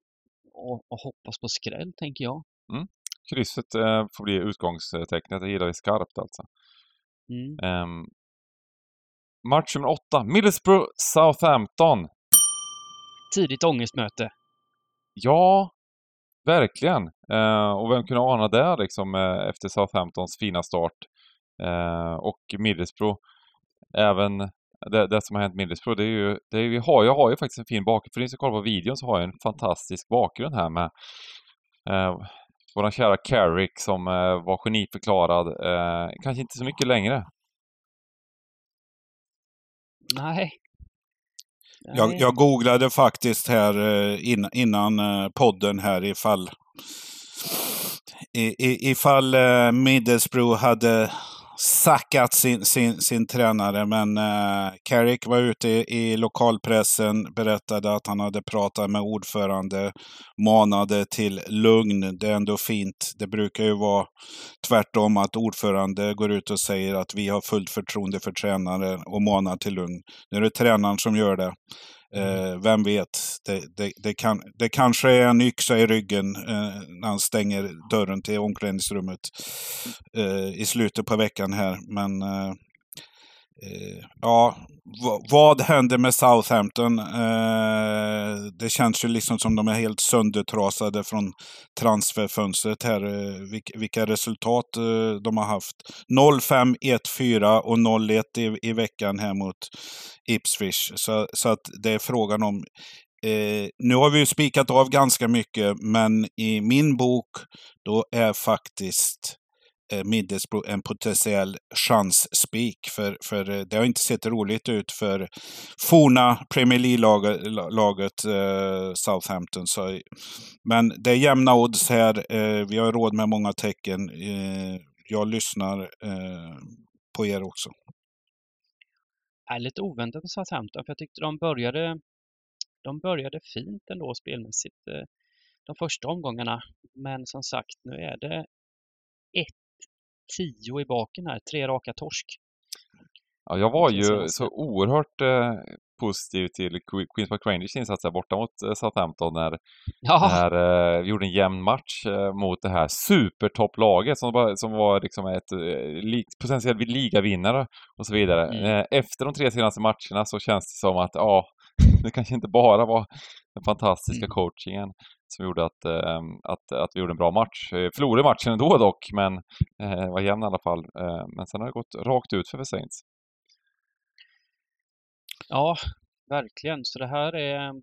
och, och, hoppas på skräll, tänker jag. Mm. Krysset uh, får bli utgångstecknet, det gillar vi skarpt alltså. Mm. Um, match nummer åtta, Middlesbrough Southampton. Tidigt ångestmöte. Ja, Verkligen! Eh, och vem kunde ana det liksom eh, efter Southamptons fina start. Eh, och Middlesbrough, även det, det, som har hänt Middlesbrough, det är ju, det är, vi har, jag har ju faktiskt en fin bakgrund. För ni som kollar på videon så har jag en fantastisk bakgrund här med eh, vår kära Carrick som eh, var geniförklarad. Eh, kanske inte så mycket längre. Nej, jag, jag, googlade faktiskt här eh, in, innan eh, podden här ifall, ifall eh, Middlesbrough hade sackat sin, sin, sin tränare. Men eh, Carrick var ute i, i lokalpressen, berättade att han hade pratat med ordförande, manade till lugn. Det är ändå fint. Det brukar ju vara tvärtom, att ordförande går ut och säger att vi har fullt förtroende för tränaren och manar till lugn. Nu är det tränaren som gör det. Eh, vem vet, det, det, det, kan, det kanske är en yxa i ryggen eh, när han stänger dörren till omklädningsrummet eh, i slutet på veckan här. Men eh, Eh, ja, vad händer med Southampton? Eh, det känns ju liksom som de är helt söndertrasade från transferfönstret här. Eh, vilka resultat eh, de har haft. 0-5, 1-4 och 0-1 i, i veckan här mot Ipswich. Så, så att det är frågan om Eh, nu har vi ju spikat av ganska mycket, men i min bok då är faktiskt Eh, Middlesbrough en potentiell chansspik. För, för eh, det har inte sett roligt ut för forna Premier League-laget eh, Southampton. Så, men det är jämna odds här. Eh, vi har råd med många tecken. Eh, jag lyssnar eh, på er också. Är lite oväntat med Southampton, för jag tyckte de började, de började fint ändå spelmässigt eh, de första omgångarna. Men som sagt, nu är det 1-10 i baken här, tre raka torsk. Ja, jag var ju så oerhört eh, positiv till Que- Queens Park Rangers där borta mot eh, Southampton när, Ja, när eh, vi gjorde en jämn match eh, mot det här supertopplaget som, som var liksom ett eh, li, potentiell ligavinnare och så vidare. Mm. Eh, efter de tre senaste matcherna så känns det som att ja, det kanske inte bara var den fantastiska Mm. coachingen som gjorde att, eh, att, att vi gjorde en bra match. Eh, Förlorade matchen ändå dock, men eh, var jämn i alla fall. Eh, men sen har det gått rakt ut för Saints. ja, verkligen. Så det här är en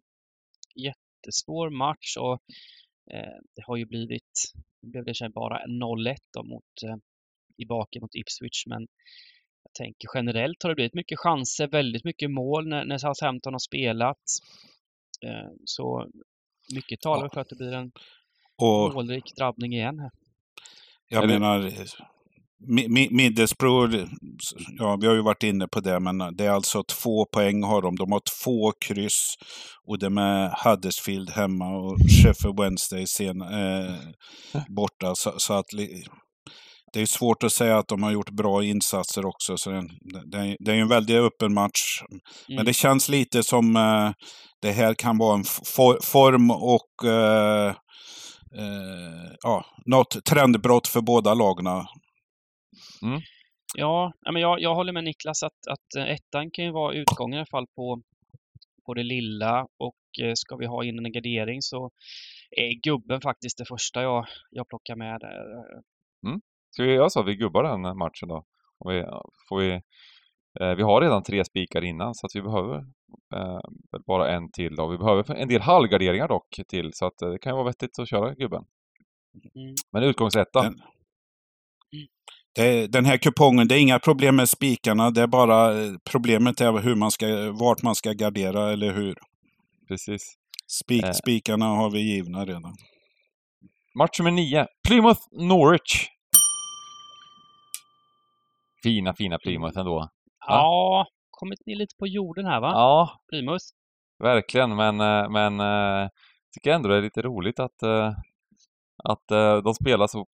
jättesvår match och eh, det har ju blivit, det blev det bara 0-1 då mot, eh, i baken mot Ipswich, men jag tänker generellt har det blivit mycket chanser, väldigt mycket mål när, när Southampton har spelat. Eh, så mycket talar Ja. för att det blir en Och målrik drabbning igen här. Jag Eller- menar, Mi- Mi- Middlesbrough, ja vi har ju varit inne på det, men det är alltså två poäng har de. De har två kryss och det med Huddersfield hemma och Sheffield Wednesday sen, eh, borta. Så, så att det är svårt att säga att de har gjort bra insatser också. Så det, det, är- det är ju en väldigt öppen match. Men Mm. det känns lite som eh, det här kan vara en for, form och eh, eh, ja, något trendbrott för båda lagna. Ja, ja, men jag, jag håller med Niklas att, att eh, ettan kan ju vara utgången i alla fall på, på det lilla och eh, ska vi ha in en gardering så är gubben faktiskt det första jag, jag plockar med där. Ska vi göra så att vi gubbar den matchen då? Och vi, får vi, eh, vi har redan tre spikar innan så att vi behöver eh, bara en till då. Vi behöver en del halvgarderingar dock till så att eh, det kan ju vara vettigt att köra gubben. Mm. Men utgångsetta. Den- Det, den här kupongen, det är inga problem med spikarna. Det är bara eh, problemet är hur man ska, vart man ska gardera eller hur. Precis. Spik, Eh. Spikarna har vi givna redan. Match nummer nio. Plymouth Norwich. Fina, fina Plymouth ändå. Ja, kommit ner lite på jorden här va? Ja, Plymouth. verkligen. Men, eh, men eh, tycker ändå det är lite roligt att, eh, att de spelar så...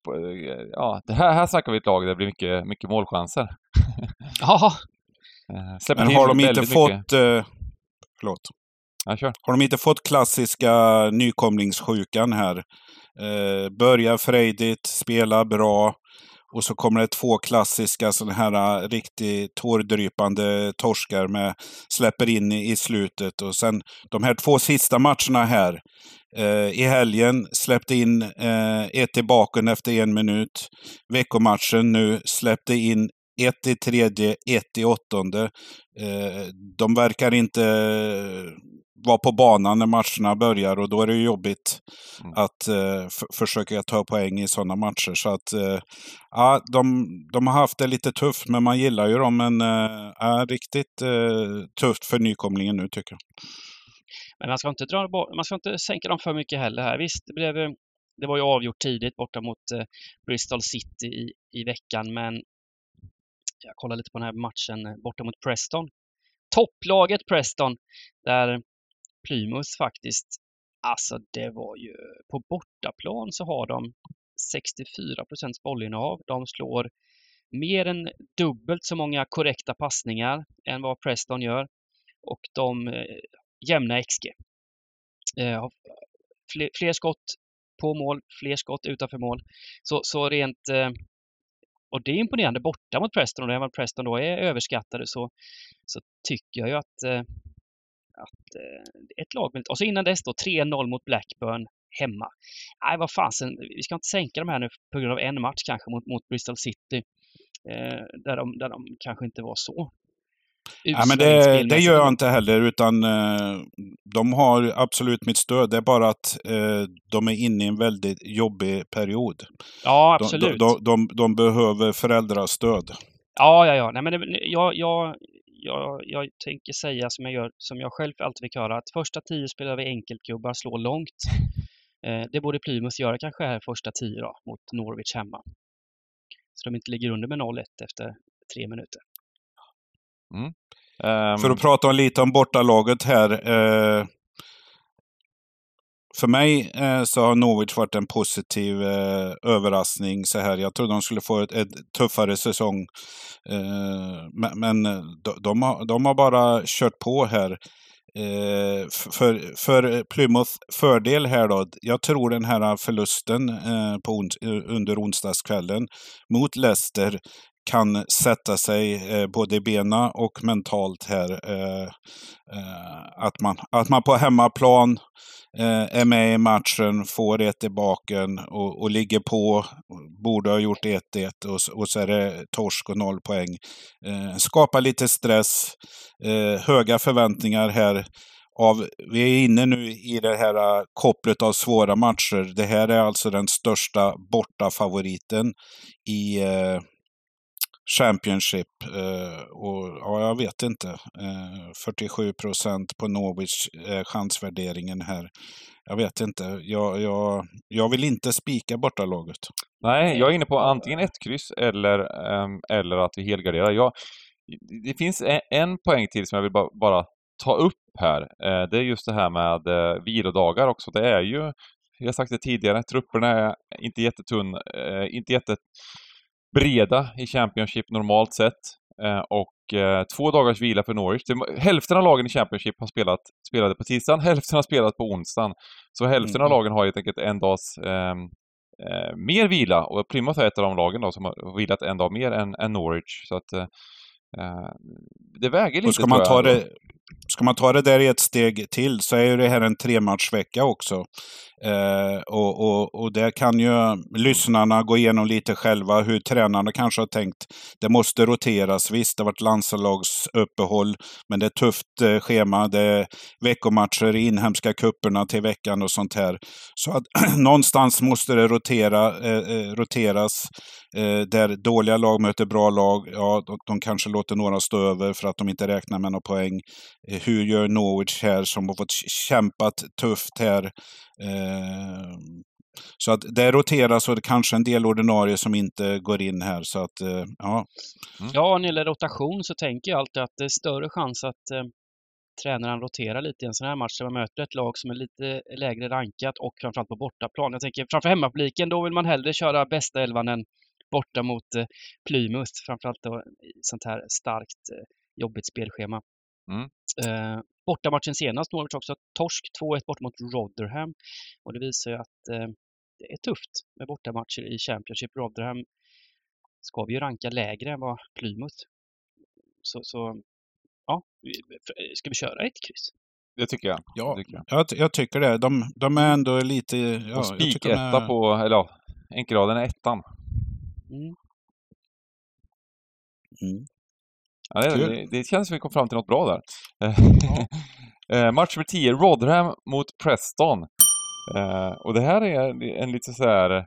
Ja, det här, här snackar vi ett lag där det blir mycket, mycket målchanser. Ja, Släpper Men har de inte fått... mycket. Förlåt. Ja, kör. Har de inte fått klassiska nykomlingssjukan här? Eh, börjar frejdigt, spelar bra. Och så kommer det två klassiska sådana här äh, riktigt tårdrypande torskar med släpper in i, i slutet. Och sen de här två sista matcherna här. Eh, I helgen släppte in eh, ett i baken efter en minut. Veckomatchen nu släppte in ett i tredje, ett i åttonde. Eh, de verkar inte vara på banan när matcherna börjar och då är det ju jobbigt Mm. att eh, försöka ta poäng i sådana matcher. Så att, eh, ja, de, de har haft det lite tufft, men man gillar ju dem. Men eh, ja, riktigt eh, tufft för nykomlingen nu tycker jag. men man ska inte dra man ska inte sänka dem för mycket heller här. Visst, det blev ju- det var ju avgjort tidigt borta mot eh, Bristol City i, i veckan, men jag kollar lite på den här matchen eh, borta mot Preston. Topplaget Preston, där Plymouth faktiskt, alltså det var ju, på bortaplan så har de 64 procents bollinnehav. De slår mer än dubbelt så många korrekta passningar än vad Preston gör och de eh, jämna XG. Eh, fler, fler skott på mål, fler skott utanför mål. Så, så rent eh, och det är imponerande borta mot Preston och även om Preston då är överskattade så, så tycker jag ju att, eh, att eh, ett lag och så innan dess då 3-0 mot Blackburn hemma. Nej, vad fasen, vi ska inte sänka de här nu på grund av en match kanske mot, mot Bristol City. Eh, där, de, där de kanske inte var så Ja, men det, det gör jag inte heller, utan eh, de har absolut mitt stöd. Det är bara att eh, de är inne i en väldigt jobbig period. Ja, absolut. De, de, de, de behöver föräldrastöd. Ja, ja, ja. Nej, men det, jag, jag, jag, jag tänker säga som jag, gör, som jag själv alltid fick höra, att första tio spelar vi enkelgubbar, slår långt. Eh, det borde Plymouth göra kanske här första tio då, mot Norwich hemma. Så de inte ligger under med 0-1 efter tre minuter. Mm. Um... För att prata lite om bortalaget här. Eh, för mig eh, så har Norwich varit en positiv eh, överraskning så här. Jag trodde de skulle få ett, ett tuffare säsong. Eh, men, men de, de, har, de har bara kört på här. Eh, för, för Plymouth fördel här då, jag tror den här förlusten eh, på on, eh, under onsdagskvällen mot Leicester kan sätta sig eh, både i bena och mentalt här. Eh, eh, att, man, att man på hemmaplan eh, är med i matchen, får ett i baken och, och ligger på. Borde ha gjort 1-1 och, och så är det torsk och noll poäng. Eh, skapa lite stress, eh, höga förväntningar här. Av, vi är inne nu i det här kopplet av svåra matcher. Det här är alltså den största bortafavoriten i Championship. Eh, och ja, jag vet inte. Eh, 47 procent på Norwich eh, chansvärderingen här. Jag vet inte. Jag, jag, jag vill inte spika bortalaget. Nej, jag är inne på antingen ett kryss eller, um, eller att vi helgarderar. Jag, det finns en, en poäng till som jag vill bara, bara ta upp här. Eh, det är just det här med eh, vilodagar också. Det är ju, jag har sagt det tidigare, trupperna är inte jättetunn, eh, inte jätte breda i Championship normalt sett. Eh, och eh, två dagars vila för Norwich. Hälften av lagen i Championship har spelat, spelade på tisdagen, hälften har spelat på onsdagen. Så hälften mm. av lagen har helt enkelt en dags ehm, eh, mer vila och Plymouth är ett av de lagen då som har vilat en dag mer än, än Norwich. Så att eh, eh det väger lite ska man ta det, Ska man ta det där ett steg till så är ju det här en trematchvecka också. Eh, och, och, och där kan ju lyssnarna gå igenom lite själva hur tränarna kanske har tänkt. Det måste roteras. Visst, det har varit landslagsuppehåll, men det är tufft eh, schema. Det är veckomatcher i inhemska kupperna till veckan och sånt här. Så att någonstans måste det rotera, eh, eh, roteras. Eh, där dåliga lag möter bra lag, ja, de, de, kanske låter några stå över för att de inte räknar med några poäng. Eh, hur gör Norwich här som har fått kämpat tufft här? Eh, så att det roteras och det kanske en del ordinarie som inte går in här. Så att, eh, ja. Mm. Ja, när det gäller rotation så tänker jag alltid att det är större chans att eh, tränaren roterar lite i en sån här match där man möter ett lag som är lite lägre rankat och framförallt på bortaplan. Jag tänker framför hemmapubliken, då vill man hellre köra bästa elvan än borta mot eh, Plymouth, framförallt då i sånt här starkt eh, jobbigt spelschema. Mm. Eh, bortamatchen senast, Norwich också, torsk 2-1 bort mot Rotherham. Och det visar ju att eh, det är tufft med bortamatcher i Championship. Rotherham ska vi ju ranka lägre än vad Plymouth. Så, så ja, ska vi köra ett kryss? Det tycker jag. Ja, tycker jag. jag. Jag, tycker det. De, de är ändå lite... Ja, och spiketta är... på, eller ja, enkelraden är ettan. Mm. Mm. Ja, det, det, känns som vi kom fram till något bra där. Ja. Eh, match nummer 10, Rotherham mot Preston. Eh, och det här är en lite så här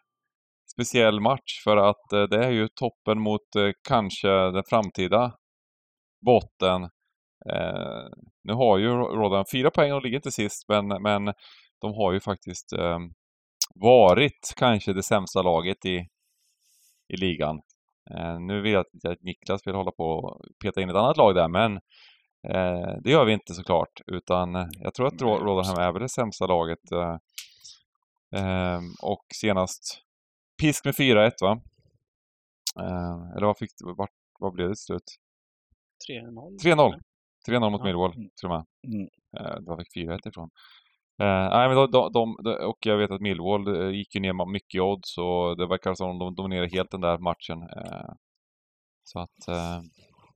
speciell match för att eh, det är ju toppen mot kanske den framtida botten. nu har ju Rotherham fyra poäng och ligger inte sist, men, men de har ju faktiskt varit kanske det sämsta laget i, i ligan. Eh, nu vet jag att Niklas vill hålla på och peta in ett annat lag där, men eh, det gör vi inte såklart, utan jag tror att Rotherham är väl det sämsta laget. Eh, ehm, och senast pisk med 4-1 va? Eller vad, fick, vad, vad blev det till slut? 3-0. 3-0. 3-0 mot Millwall, mm. till och med. Mm. Var fick 4-1 ifrån? Eh, nej, men de, de, de, och jag vet att Millwall eh, gick ju ner mycket i odds och det verkar som att de dominerar helt den där matchen. Eh, så att, eh,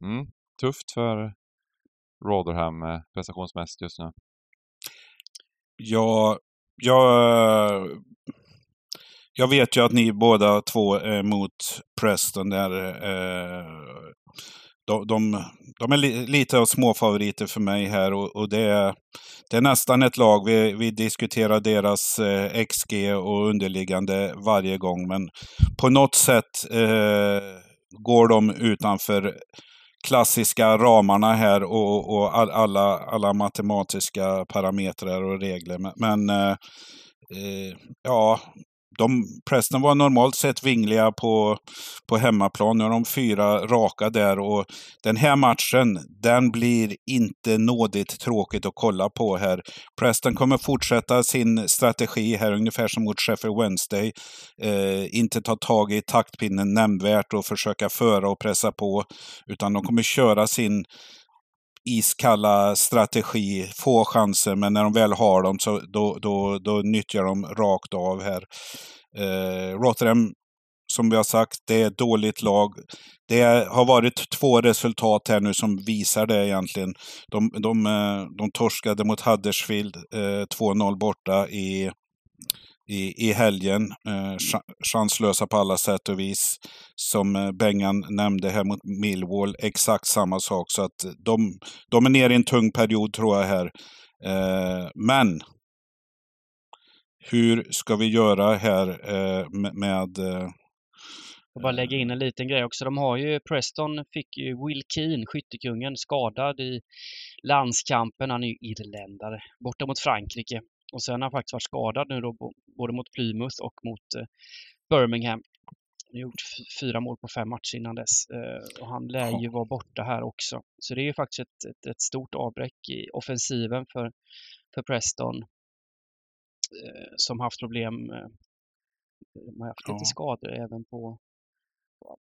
mm, tufft för Rotherham eh, prestationsmässigt just nu. Ja, jag, jag vet ju att ni båda två är mot Preston där. Eh, de, de, de är li, lite av småfavoriter för mig här och, och det, är, det är nästan ett lag. Vi, vi diskuterar deras eh, XG och underliggande varje gång, men på något sätt eh, går de utanför klassiska ramarna här och, och all, alla, alla matematiska parametrar och regler. Men, men eh, eh, ja, de, Preston var normalt sett vingliga på, på hemmaplan. Nu har de fyra raka där och den här matchen, den blir inte nådigt tråkigt att kolla på här. Preston kommer fortsätta sin strategi här, ungefär som mot Sheffield Wednesday. Eh, inte ta tag i taktpinnen nämnvärt och försöka föra och pressa på, utan de kommer köra sin iskalla strategi, få chanser, men när de väl har dem så då, då, då nyttjar de rakt av här. Eh, Rotterdam, som vi har sagt, det är ett dåligt lag. Det har varit två resultat här nu som visar det egentligen. De, de, eh, de torskade mot Huddersfield, eh, 2-0 borta i i, i helgen. Eh, chanslösa på alla sätt och vis. Som eh, Bengan nämnde här mot Millwall, exakt samma sak. Så att de, de är nere i en tung period tror jag här. Eh, men hur ska vi göra här eh, med... med eh, och bara lägga in en liten grej också. De har ju, Preston fick ju Will Keane, skyttekungen, skadad i landskampen. Han är ju irländare, borta mot Frankrike. Och sen har han faktiskt varit skadad nu då, både mot Plymouth och mot eh, Birmingham. Han har gjort fyra mål på fem matcher innan dess eh, och han lär ju vara borta här också. Så det är ju faktiskt ett, ett, ett stort avbräck i offensiven för, för Preston eh, som haft problem. Man har haft lite skador även på,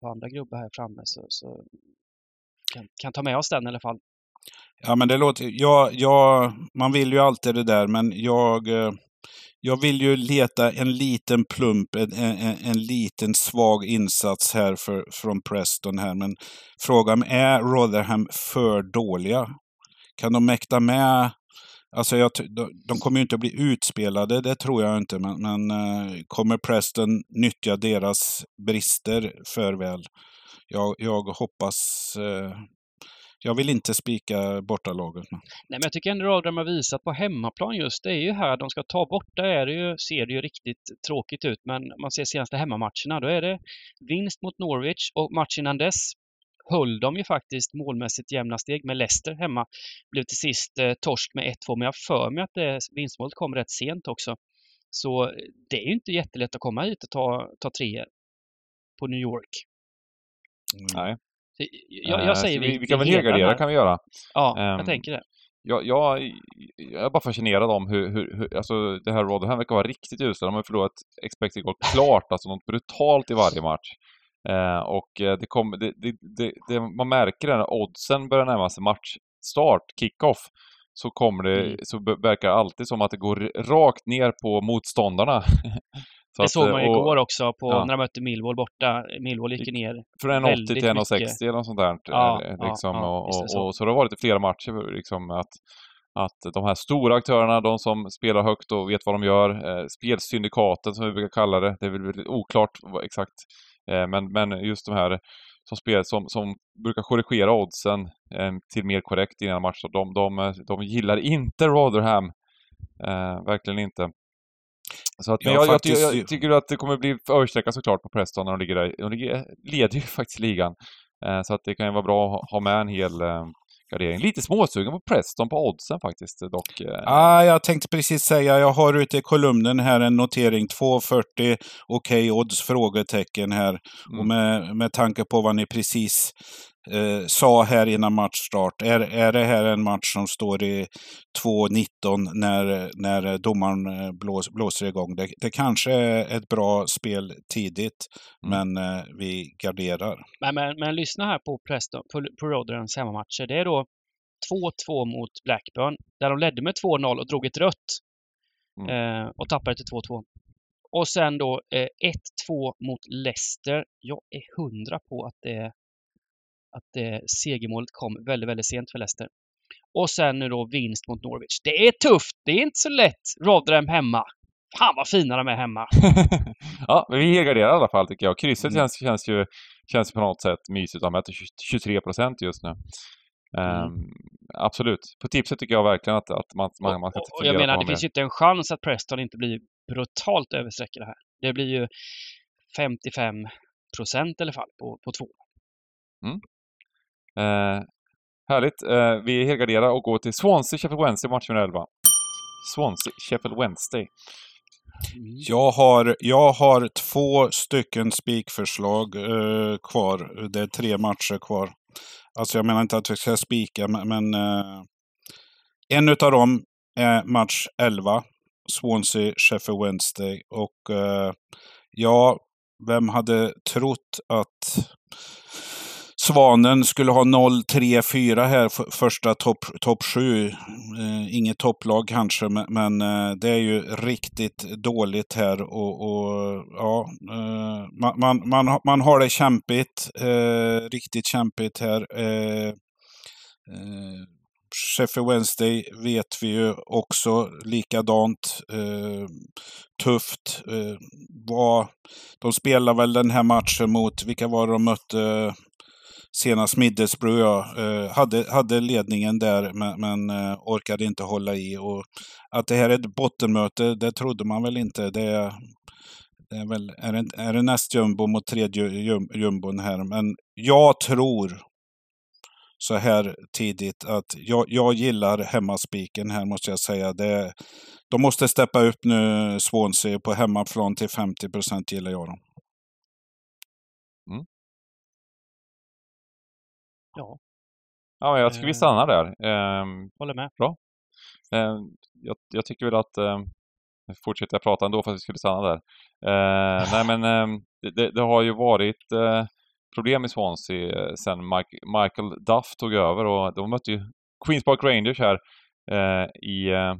på andra grubbar här framme så, så kan, kan ta med oss den i alla fall. Ja, men det låter... Ja, ja, man vill ju alltid det där, men jag... Eh, jag vill ju leta en liten plump, en, en, en liten svag insats här för, från Preston här. Men frågan är Rotherham för dåliga? Kan de mäkta med Alltså jag, de kommer ju inte att bli utspelade, det tror jag inte. Men, men eh, kommer Preston nyttja deras brister för väl? Jag, jag hoppas eh, jag vill inte spika bortalaget. Nej, men jag tycker ändå att de har visat på hemmaplan just, det är ju här de ska ta borta är det ju, ser det ju riktigt tråkigt ut, men man ser senaste hemmamatcherna, då är det vinst mot Norwich och matchen innan dess höll de ju faktiskt målmässigt jämna steg med Leicester hemma. Blev till sist eh, torsk med 1-2, men jag för mig att det, vinstmålet kom rätt sent också. Så eh, det är ju inte jättelätt att komma hit och ta, ta tre på New York. Nej. Jag, jag säger vi, vi, vi kan väl helgardera kan vi göra. Ja, um, jag ehm, tänker det. Jag, jag, jag är bara fascinerad om hur, hur, hur alltså det här Rotherham verkar vara riktigt usla. De har förlorat expected goal klart, alltså något brutalt i varje match. Eh, och eh, det kom, det, det, det, man märker det när oddsen börjar närma sig matchstart, kickoff, så kommer det, mm. så verkar det alltid som att det går rakt ner på motståndarna. Så det såg man ju igår också på, ja. när de mötte Millwall borta. Millwall gick ner Från 1,80 till 1,60 eller något sånt där. Ja, eh, liksom, ja, och, och, så. och, så det har varit i flera matcher liksom att att de här stora aktörerna, de som spelar högt och vet vad de gör, eh, spelsyndikaten som vi brukar kalla det, det är väl oklart exakt, eh, men, men just de här som, spel, som, som brukar korrigera oddsen eh, till mer korrekt innan matchen, de, de, de gillar inte Rotherham. Eh, verkligen inte. Så att, men jag, faktiskt... jag, jag, tycker att det kommer bli översträcka såklart på Preston när de ligger där. De ligger, leder ju faktiskt ligan. Eh, så att det kan ju vara bra att ha med en hel eh, gardering. Lite småsugen på Preston på oddsen faktiskt dock. Eh. Ah, jag tänkte precis säga, jag har ute i kolumnen här en notering 2.40 okej okay, odds? frågetecken här. Mm. Och med, med tanke på vad ni precis eh, sa här innan matchstart. Är, är det här en match som står i 2.19 när, när domaren eh, blås, blåser igång? Det, det kanske är ett bra spel tidigt, mm. men eh, vi garderar. Men, men, men, lyssna här på, Preston, på, på Rotherhams hemmamatcher. Det är då 2-2 mot Blackburn, där de ledde med 2-0 och drog ett rött. Mm. Eh, och tappade till 2-2. Och sen då eh, 1-2 mot Leicester. Jag är hundra på att det är att eh, segermålet kom väldigt, väldigt sent för Leicester. Och sen nu då vinst mot Norwich. Det är tufft! Det är inte så lätt. Rotherham hemma. Fan vad fina de är hemma! ja, men vi helgarderar i alla fall tycker jag. Krysset mm. känns, känns ju känns på något sätt mysigt. De äter 23 procent just nu. Mm. Um, absolut. På tipset tycker jag verkligen att, att man, man, man ska och, och jag menar, det finns ju inte en chans att Preston inte blir brutalt överstreckade här. Det blir ju 55 procent i alla fall på, på två. Eh, härligt. Eh, vi helgarderar och går till Swansea, Sheffield Wednesday, match nummer 11. Swansea, Sheffield Wednesday. Mm. Jag har, jag har två stycken spikförslag eh, kvar. Det är tre matcher kvar. Alltså jag menar inte att vi ska spika, men, men eh, en utav dem är match 11. Swansea, Sheffield Wednesday. Och eh, ja, vem hade trott att Svanen skulle ha 0-3-4 här för första topp top 7. Eh, inget topplag kanske, men, men eh, det är ju riktigt dåligt här. Och, och ja, eh, man, man, man, har- man har det kämpigt. Eh, riktigt kämpigt här. Eh, eh, Sheffield Wednesday vet vi ju också likadant. Eh, tufft. Eh, var, de spelar väl den här matchen mot, vilka var det de mötte? Senast Middlesbrough, ja, eh, hade, hade ledningen där men, men eh, orkade inte hålla i. Och att det här är ett bottenmöte, det trodde man väl inte. Det är, det är, väl, är, det, är det näst jumbo mot tredje jum, jumbon här. Men jag tror så här tidigt att jag, jag gillar hemmaspiken här måste jag säga. Det, de måste steppa upp nu, Swansea, på hemmaplan till 50 procent gillar jag dem. Mm. Ja, Ja, jag tycker vi Eh. stannar där. Ehm, håller med. Eh, jag, jag tycker väl att... Eh, nu fortsätter jag prata ändå för att vi skulle stanna där. Eh, nej men eh, det, det, har ju varit eh, problem i Swansea eh, sen Mike, Michael Duff tog över och de mötte ju Queens Park Rangers här eh, i eh,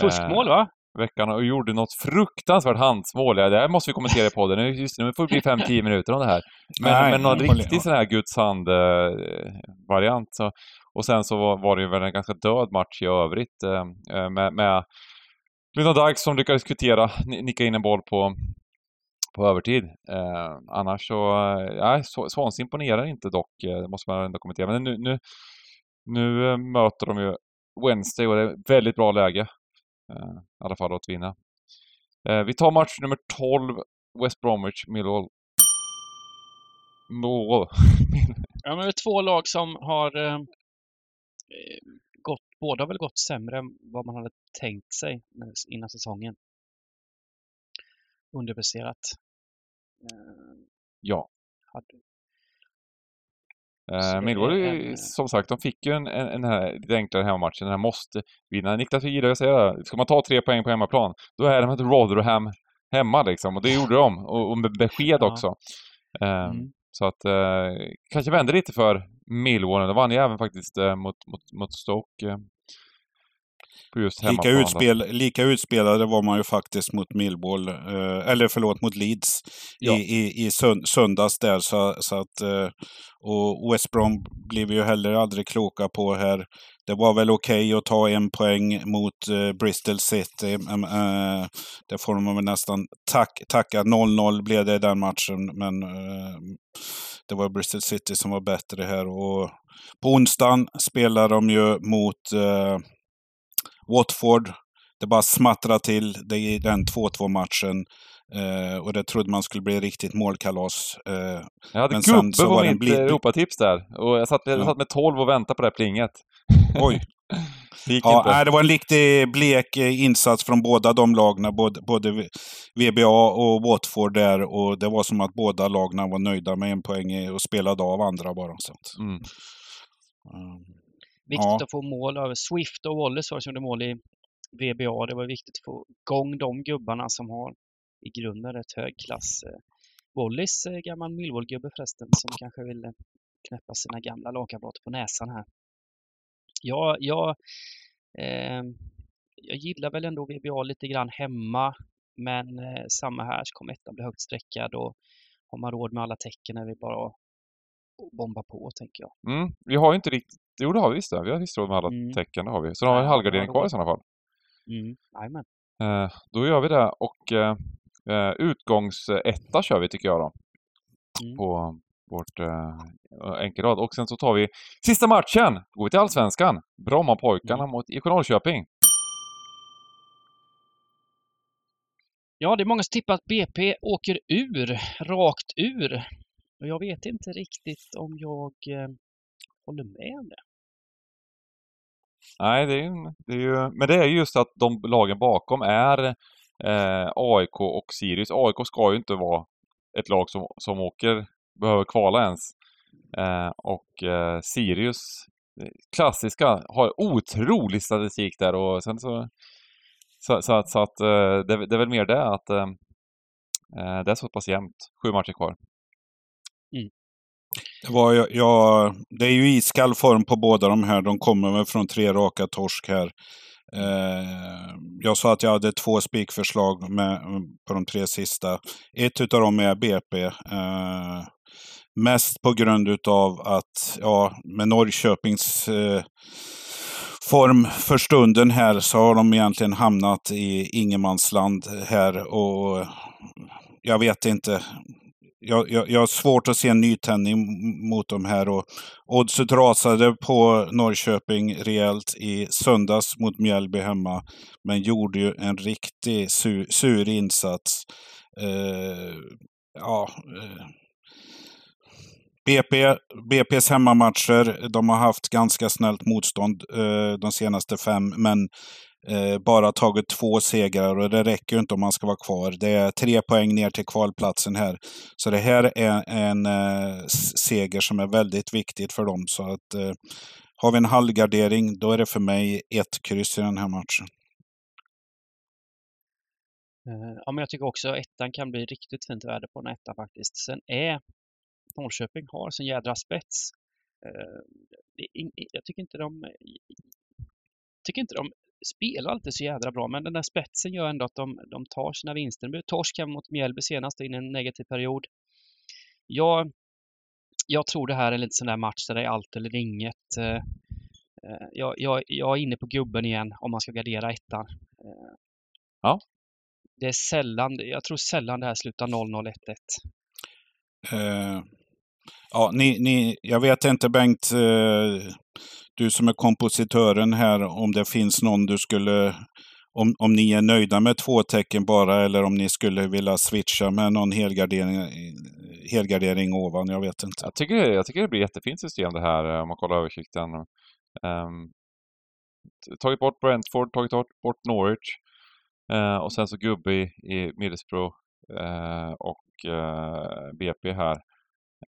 Fuskmål va? Veckan och gjorde något fruktansvärt handsmål. Ja, det här måste vi kommentera i podden. Nu- Just nu får det bli 5-10 minuter om det här. Men, Nej, men någon riktig sån här Guds hand-variant. så, och sen så var, var det ju väl en ganska död match i övrigt eh, eh, med, med Lina Dykes som lyckades kvittera, ni- nicka in en boll på, på övertid. Eh, annars så, eh, nej, Så- Swansea imponerar inte dock, eh, det måste man ändå kommentera. Men nu, nu, nu eh, möter de ju Wednesday och det är ett väldigt bra läge. Eh, I alla fall att vinna. Eh, vi tar match nummer 12, West Bromwich, Millwall. Millwall. Ja, men det är två lag som har eh, gått, båda har väl gått sämre än vad man hade tänkt sig innan säsongen. Underpresterat. Eh, ja. hade, Eh, Millwall, ju- en- som sagt, de fick ju en, en, en här lite enklare hemmamatchen. Den här måste vinna. Niklas, vi gillar att säga det. Ska man ta tre poäng på hemmaplan, då är det med Rotherham hemma liksom. Och det gjorde de. Och, och med besked Ja. också. Eh, mm. Så att eh, kanske vände lite för Millwall. De vann ju även faktiskt eh, mot, mot, mot Stoke. Lika, utspel, lika utspelade var man ju faktiskt mot Millwall, eh, eller förlåt, mot Leeds Ja. i, i, i sön, söndags där. Så, så att, eh, och West Brom blev ju heller aldrig kloka på här. Det var väl okej att ta en poäng mot eh, Bristol City. eh, det får man väl nästan tack, tacka. 0-0 blev det i den matchen, men eh, det var Bristol City som var bättre här. Och på onsdagen spelar de ju mot eh, Watford. Det bara smattrar till det i den 2-2 matchen. Eh, och det trodde man skulle bli riktigt målkalas. Eh, Jag hade Men gubbe så på var en mitt bli- eh, Europatips där. Och jag satt, jag Ja. satt med 12 och väntade på det här plinget. oj! Det Ja, inte. nej, det var en riktig blek eh, insats från båda de lagna. Både, både VBA och Watford där. Och det var som att båda lagna var nöjda med en poäng och spelade av andra bara. Så att, Mm. Viktigt Ja. att få mål över Swift och Wallace var som gjorde mål i VBA. Det var viktigt att få igång de gubbarna som har i grunden rätt hög klass. Wallis, gammal Millwall-gubbe förresten, som kanske vill knäppa sina gamla lagkamrater på näsan här. Jag, jag, eh, jag gillar väl ändå VBA lite grann hemma, men eh, samma här så kommer ettan bli högt sträckad och har man råd med alla tecken är det bara att bomba på, tänker jag. Mm. Vi har ju inte riktigt... Jo, det har vi visst det. Vi har visst råd med alla Mm. tecken, det har vi. Så då har vi en halvgardering kvar i sådana fall. Mm. Eh, då gör vi det och eh, eh, utgångsetta kör vi tycker jag då. Mm. på vårt eh, enkelrad. Och sen så tar vi sista matchen. Går vi till Allsvenskan. Brommapojkarna Mm. mot IFK Norrköping. Ja, det är många som tippar att BP åker ur, rakt ur. Och jag vet inte riktigt om jag eh, håller med om det. Nej, det är, ju- det är ju... Men det är just att de lagen bakom är eh, AIK och Sirius. AIK ska ju inte vara ett lag som, som åker, behöver kvala ens. Eh, och eh, Sirius, eh, klassiska, har otrolig statistik där och sen så... Så, så, att- så att eh, det, det är väl mer det att eh, eh det är så pass jämnt. Sju matcher kvar. Det, var, ja, det är ju iskall form på båda de här. De kommer väl från tre raka torsk här. Eh, jag sa att jag hade två spikförslag med, på de tre sista. Ett utav dem är BP. Eh, mest på grund utav att, ja, med Norrköpings eh, form för stunden här så har de egentligen hamnat i ingenmansland här och jag vet inte. Jag, jag, jag har svårt att se en nytändning mot de här och oddset rasade på Norrköping rejält i söndags mot Mjällby hemma. Men gjorde ju en riktig sur, sur insats. Eh, ja, eh, BP, BP's hemmamatcher, de har haft ganska snällt motstånd eh, de senaste fem, men eh, bara tagit två segrar och det räcker ju inte om man ska vara kvar. Det är tre poäng ner till kvalplatsen här. Så det här är en eh, seger som är väldigt viktigt för dem. Så att eh, har vi en halvgardering, då är det för mig ett kryss i den här matchen. Eh, ja, men jag tycker också att ettan kan bli riktigt fint värde på en etta faktiskt. Sen är Norrköping har sin jädra spets. Eh, jag tycker inte de tycker inte de spelar alltid så jädra bra, men den där spetsen gör ändå att de, de tar sina vinster. Det blev torsk hemma mot Mjällby senast in i en negativ period. Jag, jag tror det här är en lite sån där match där det är allt eller inget. Eh, eh, Jag, jag, jag är inne på gubben igen om man ska gardera ettan. Eh, Ja. Det är sällan, jag tror sällan det här slutar 0-0-1-1. Eh, ja, ni, ni, jag vet inte Bengt, eh, du som är kompositören här, om det finns någon du skulle, om, om ni är nöjda med två tecken bara eller om ni skulle vilja switcha med någon helgardering, helgardering ovan, jag vet inte. Jag tycker, det- jag tycker det blir ett jättefint system det här eh, om man kollar översikten. Um, tagit bort Brentford, tagit bort, Norwich uh, och sen så gubbe i, i Middlesbrough uh, och uh, BP här.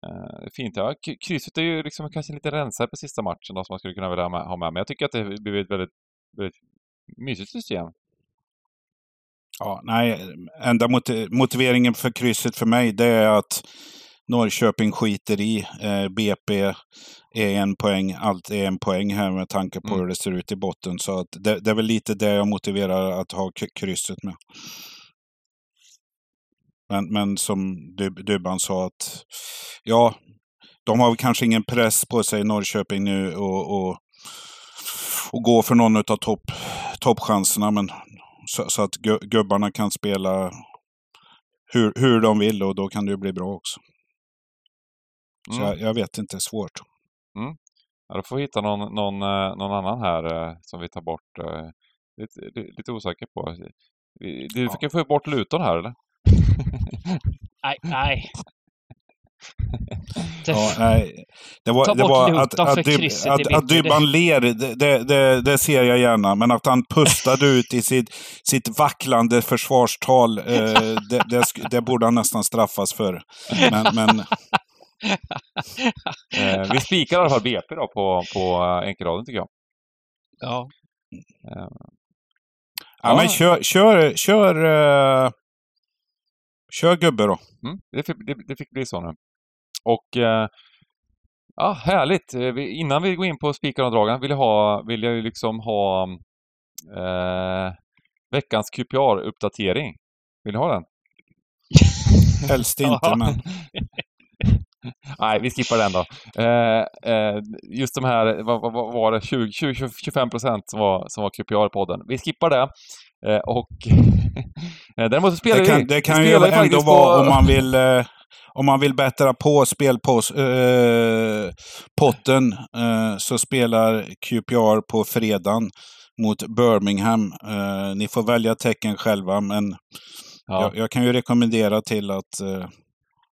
Eh, fint. Ja, krysset är ju liksom kanske lite rensare på sista matchen då, som man skulle kunna vilja ha med. Men jag tycker att det blir ett väldigt, väldigt mysigt system. Ja, nej, enda moti- motiveringen för krysset för mig det är att Norrköping skiter i. Eh, BP är en poäng, allt är en poäng här med tanke på Mm. hur det ser ut i botten. Så att det, det är väl lite det jag motiverar att ha krysset med. Men, men som Dubban sa att ja, de har kanske ingen press på sig i Norrköping nu och, och, och gå för någon av topp, toppchanserna. Men så, så att gu- gubbarna kan spela hur, hur de vill och då kan det ju bli bra också. Så Mm. jag, jag vet inte, svårt. Ja, då får vi hitta någon, någon, eh, någon annan här eh, som vi tar bort. eh, Lite, li- lite osäker på. Du Ja. fick få bort Luton här eller? Nej, nej. Ja, nej, det var, Ta det bort var att, att, Dyb- att, att Dybban ler, det, det, det, ser jag gärna. Men att han pustade ut i sitt, sitt vacklande försvarstal, eh, det, det, det borde han nästan straffas för. Men, men Eh, vi spikar i alla fall BP då på, på eh, enkelraden tycker jag. Ja. Eh, Ja, men kör, kör, kör, uh, kör gubbe då. Mm, det, fick, det, det fick bli så nu. Och eh, ja, härligt. Eh, vi, innan vi går in på spikar och dragen vill jag, ha, vill jag ju liksom ha eh, veckans QPR-uppdatering. Vill ni ha den? Helst inte, men Nej, vi skippar den då. Eh, eh, just de här, vad, vad var det, 20, 20, 25 procent som var, som var QPR-podden. Vi skippar det. Eh, och eh, däremot spelar det kan, det kan ju ändå vara på- om man vill, eh, om man vill bättra på spelpotten eh, så spelar QPR på fredagen mot Birmingham. Eh, ni får välja tecken själva, men Ja. jag, jag kan ju rekommendera till att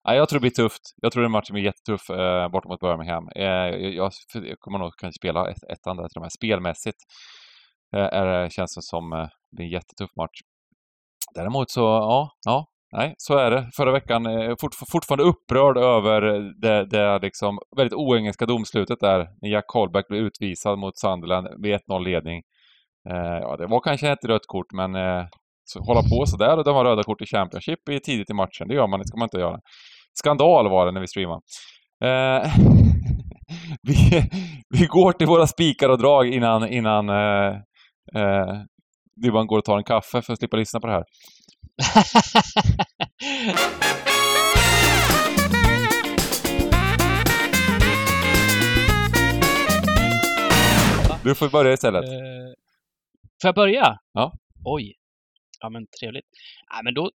Nej, jag tror det blir tufft. Jag tror den matchen blir jättetuff eh, borta mot Birmingham. Jag, jag, jag kommer nog kanske spela ett, andra till de här. Spelmässigt är, det- känns det som det är en jättetuff match. Däremot så, ja, ja, nej, så är det. Förra veckan, eh, fort, fortfarande upprörd över eh, det, det liksom väldigt oengelska domslutet där, när Jack Colback blev utvisad mot Sunderland med 1-0 ledning. Eh, ja, det var kanske ett rött kort, men eh, så hålla på sådär och döma röda kort i Championship i tidigt i matchen, det gör man, det ska man inte göra. Skandal var det när vi streamade. Eh, vi, vi går till våra spikar och drag innan, innan eh, eh, Dybban går och tar en kaffe för att slippa lyssna på det här. Du får börja istället. Eh, Får jag börja? Ja. Oj. Ja, men trevligt. Nej, men då,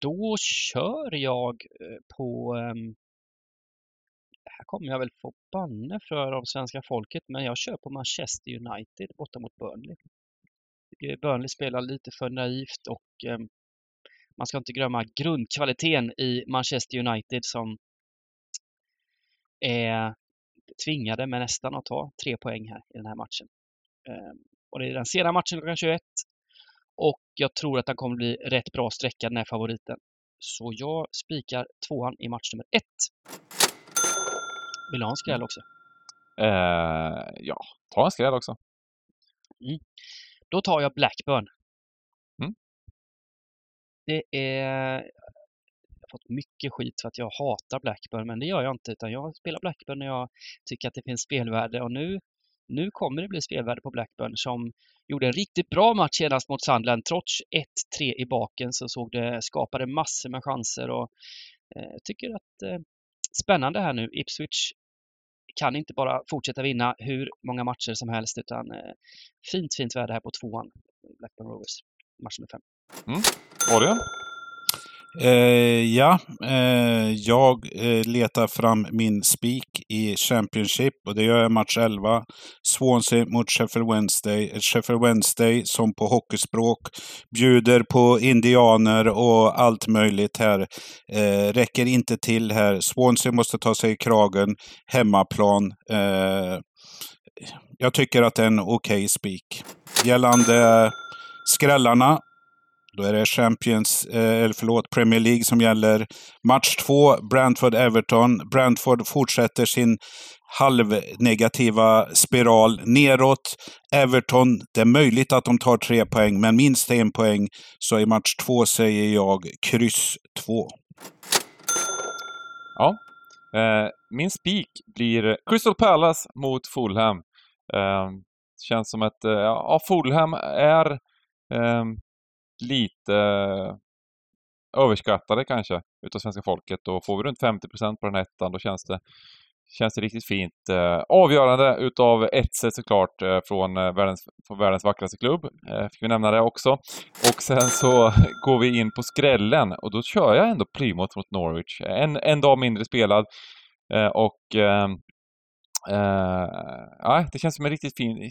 då kör jag eh, på... ehm, här kommer jag väl få banne för av svenska folket, men jag kör på Manchester United borta mot Burnley. Tycker Burnley spelar lite för naivt och ehm, man ska inte glömma grundkvaliteten i Manchester United som är tvingade med nästan att ta tre poäng här i den här matchen. Ehm, Och det är den sena matchen klockan 21. Och jag tror att den kommer bli rätt bra sträcka den här favoriten. Så jag spikar tvåan i match nummer ett. Vill du ha en skräll också? Eh, ja, ta en skräll också. Då tar jag Blackburn. Mm. Det är... Jag har fått mycket skit för att jag hatar Blackburn, men det gör jag inte. Utan jag spelar Blackburn när jag tycker att det finns spelvärde. Och nu, nu kommer det bli spelvärde på Blackburn som gjorde en riktigt bra match senast mot Sunderland. Trots 1-3 i baken så såg det, skapade massor med chanser. Och, eh, jag tycker att eh, spännande här nu. Ipswich kan inte bara fortsätta vinna hur många matcher som helst utan eh, fint, fint väder här på tvåan. Blackburn Rovers, match nummer fem. Mm. Adrian? Eh, ja, eh, jag eh, letar fram min spik i Championship och det gör jag i match 11. Swansea mot Sheffield Wednesday. Ett Sheffield Wednesday som på hockeyspråk bjuder på indianer och allt möjligt här. Eh, räcker inte till här. Swansea måste ta sig i kragen. Hemmaplan. Eh, jag tycker att det är en okej spik. Gällande skrällarna då är det Champions, eh, förlåt, Premier League som gäller. Match två, Brentford-Everton. Brentford fortsätter sin halvnegativa spiral neråt. Everton, det är möjligt att de tar tre poäng, men minst en poäng. Så i match två säger jag kryss två. Ja. Eh, min spik blir Crystal Palace mot Fulham. Eh, känns som att eh, ja, Fulham är eh, lite eh, överskattade kanske utav svenska folket och får vi runt 50% på den här ettan då känns det, känns det riktigt fint. Eh, avgörande utav Etze såklart eh, från, världens, från världens vackraste klubb. Fick vi nämna det också. Och sen så går vi in på skrällen och då kör jag ändå Plymouth mot Norwich. En, en dag mindre spelad och Uh, ja, det känns som en riktigt fin...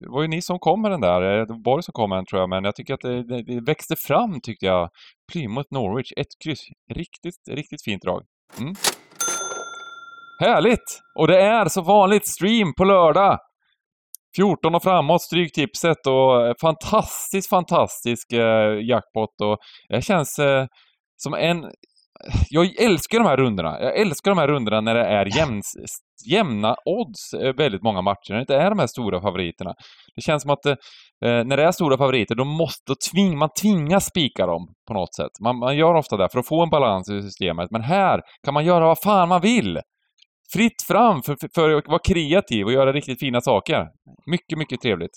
Det var ju ni som kom med den där. Eh, det var Borg som kom med den tror jag, men jag tycker att det, det, det växte fram tyckte jag. Plymouth Norwich, ett kryss. Riktigt, riktigt fint drag. Mm. Härligt! Och det är så vanligt stream på lördag. 14 och framåt, Stryktipset och eh, fantastiskt, fantastisk eh, jackpot och det känns eh, som en... Jag älskar de här rundorna. Jag älskar de här rundorna när det är jämn, jämna odds eh, väldigt många matcher, när det inte är de här stora favoriterna. Det känns som att eh, när det är stora favoriter, då måste tving, man tvingas spika dem på något sätt. Man, man gör ofta det för att få en balans i systemet, men här kan man göra vad fan man vill. Fritt fram för, för, för att vara kreativ och göra riktigt fina saker. Mycket, mycket trevligt.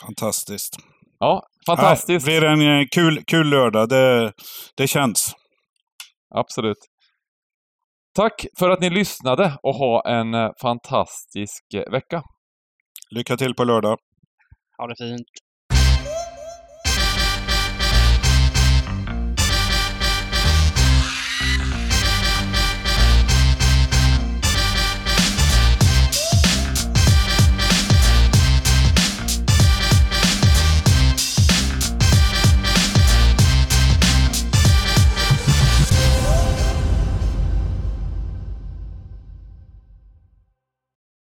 Fantastiskt. Ja, fantastiskt. Nej, det blir en eh, kul, kul lördag. Det, det känns. Absolut. Tack för att ni lyssnade och ha en eh, fantastisk eh, vecka. Lycka till på lördag. Ha det fint.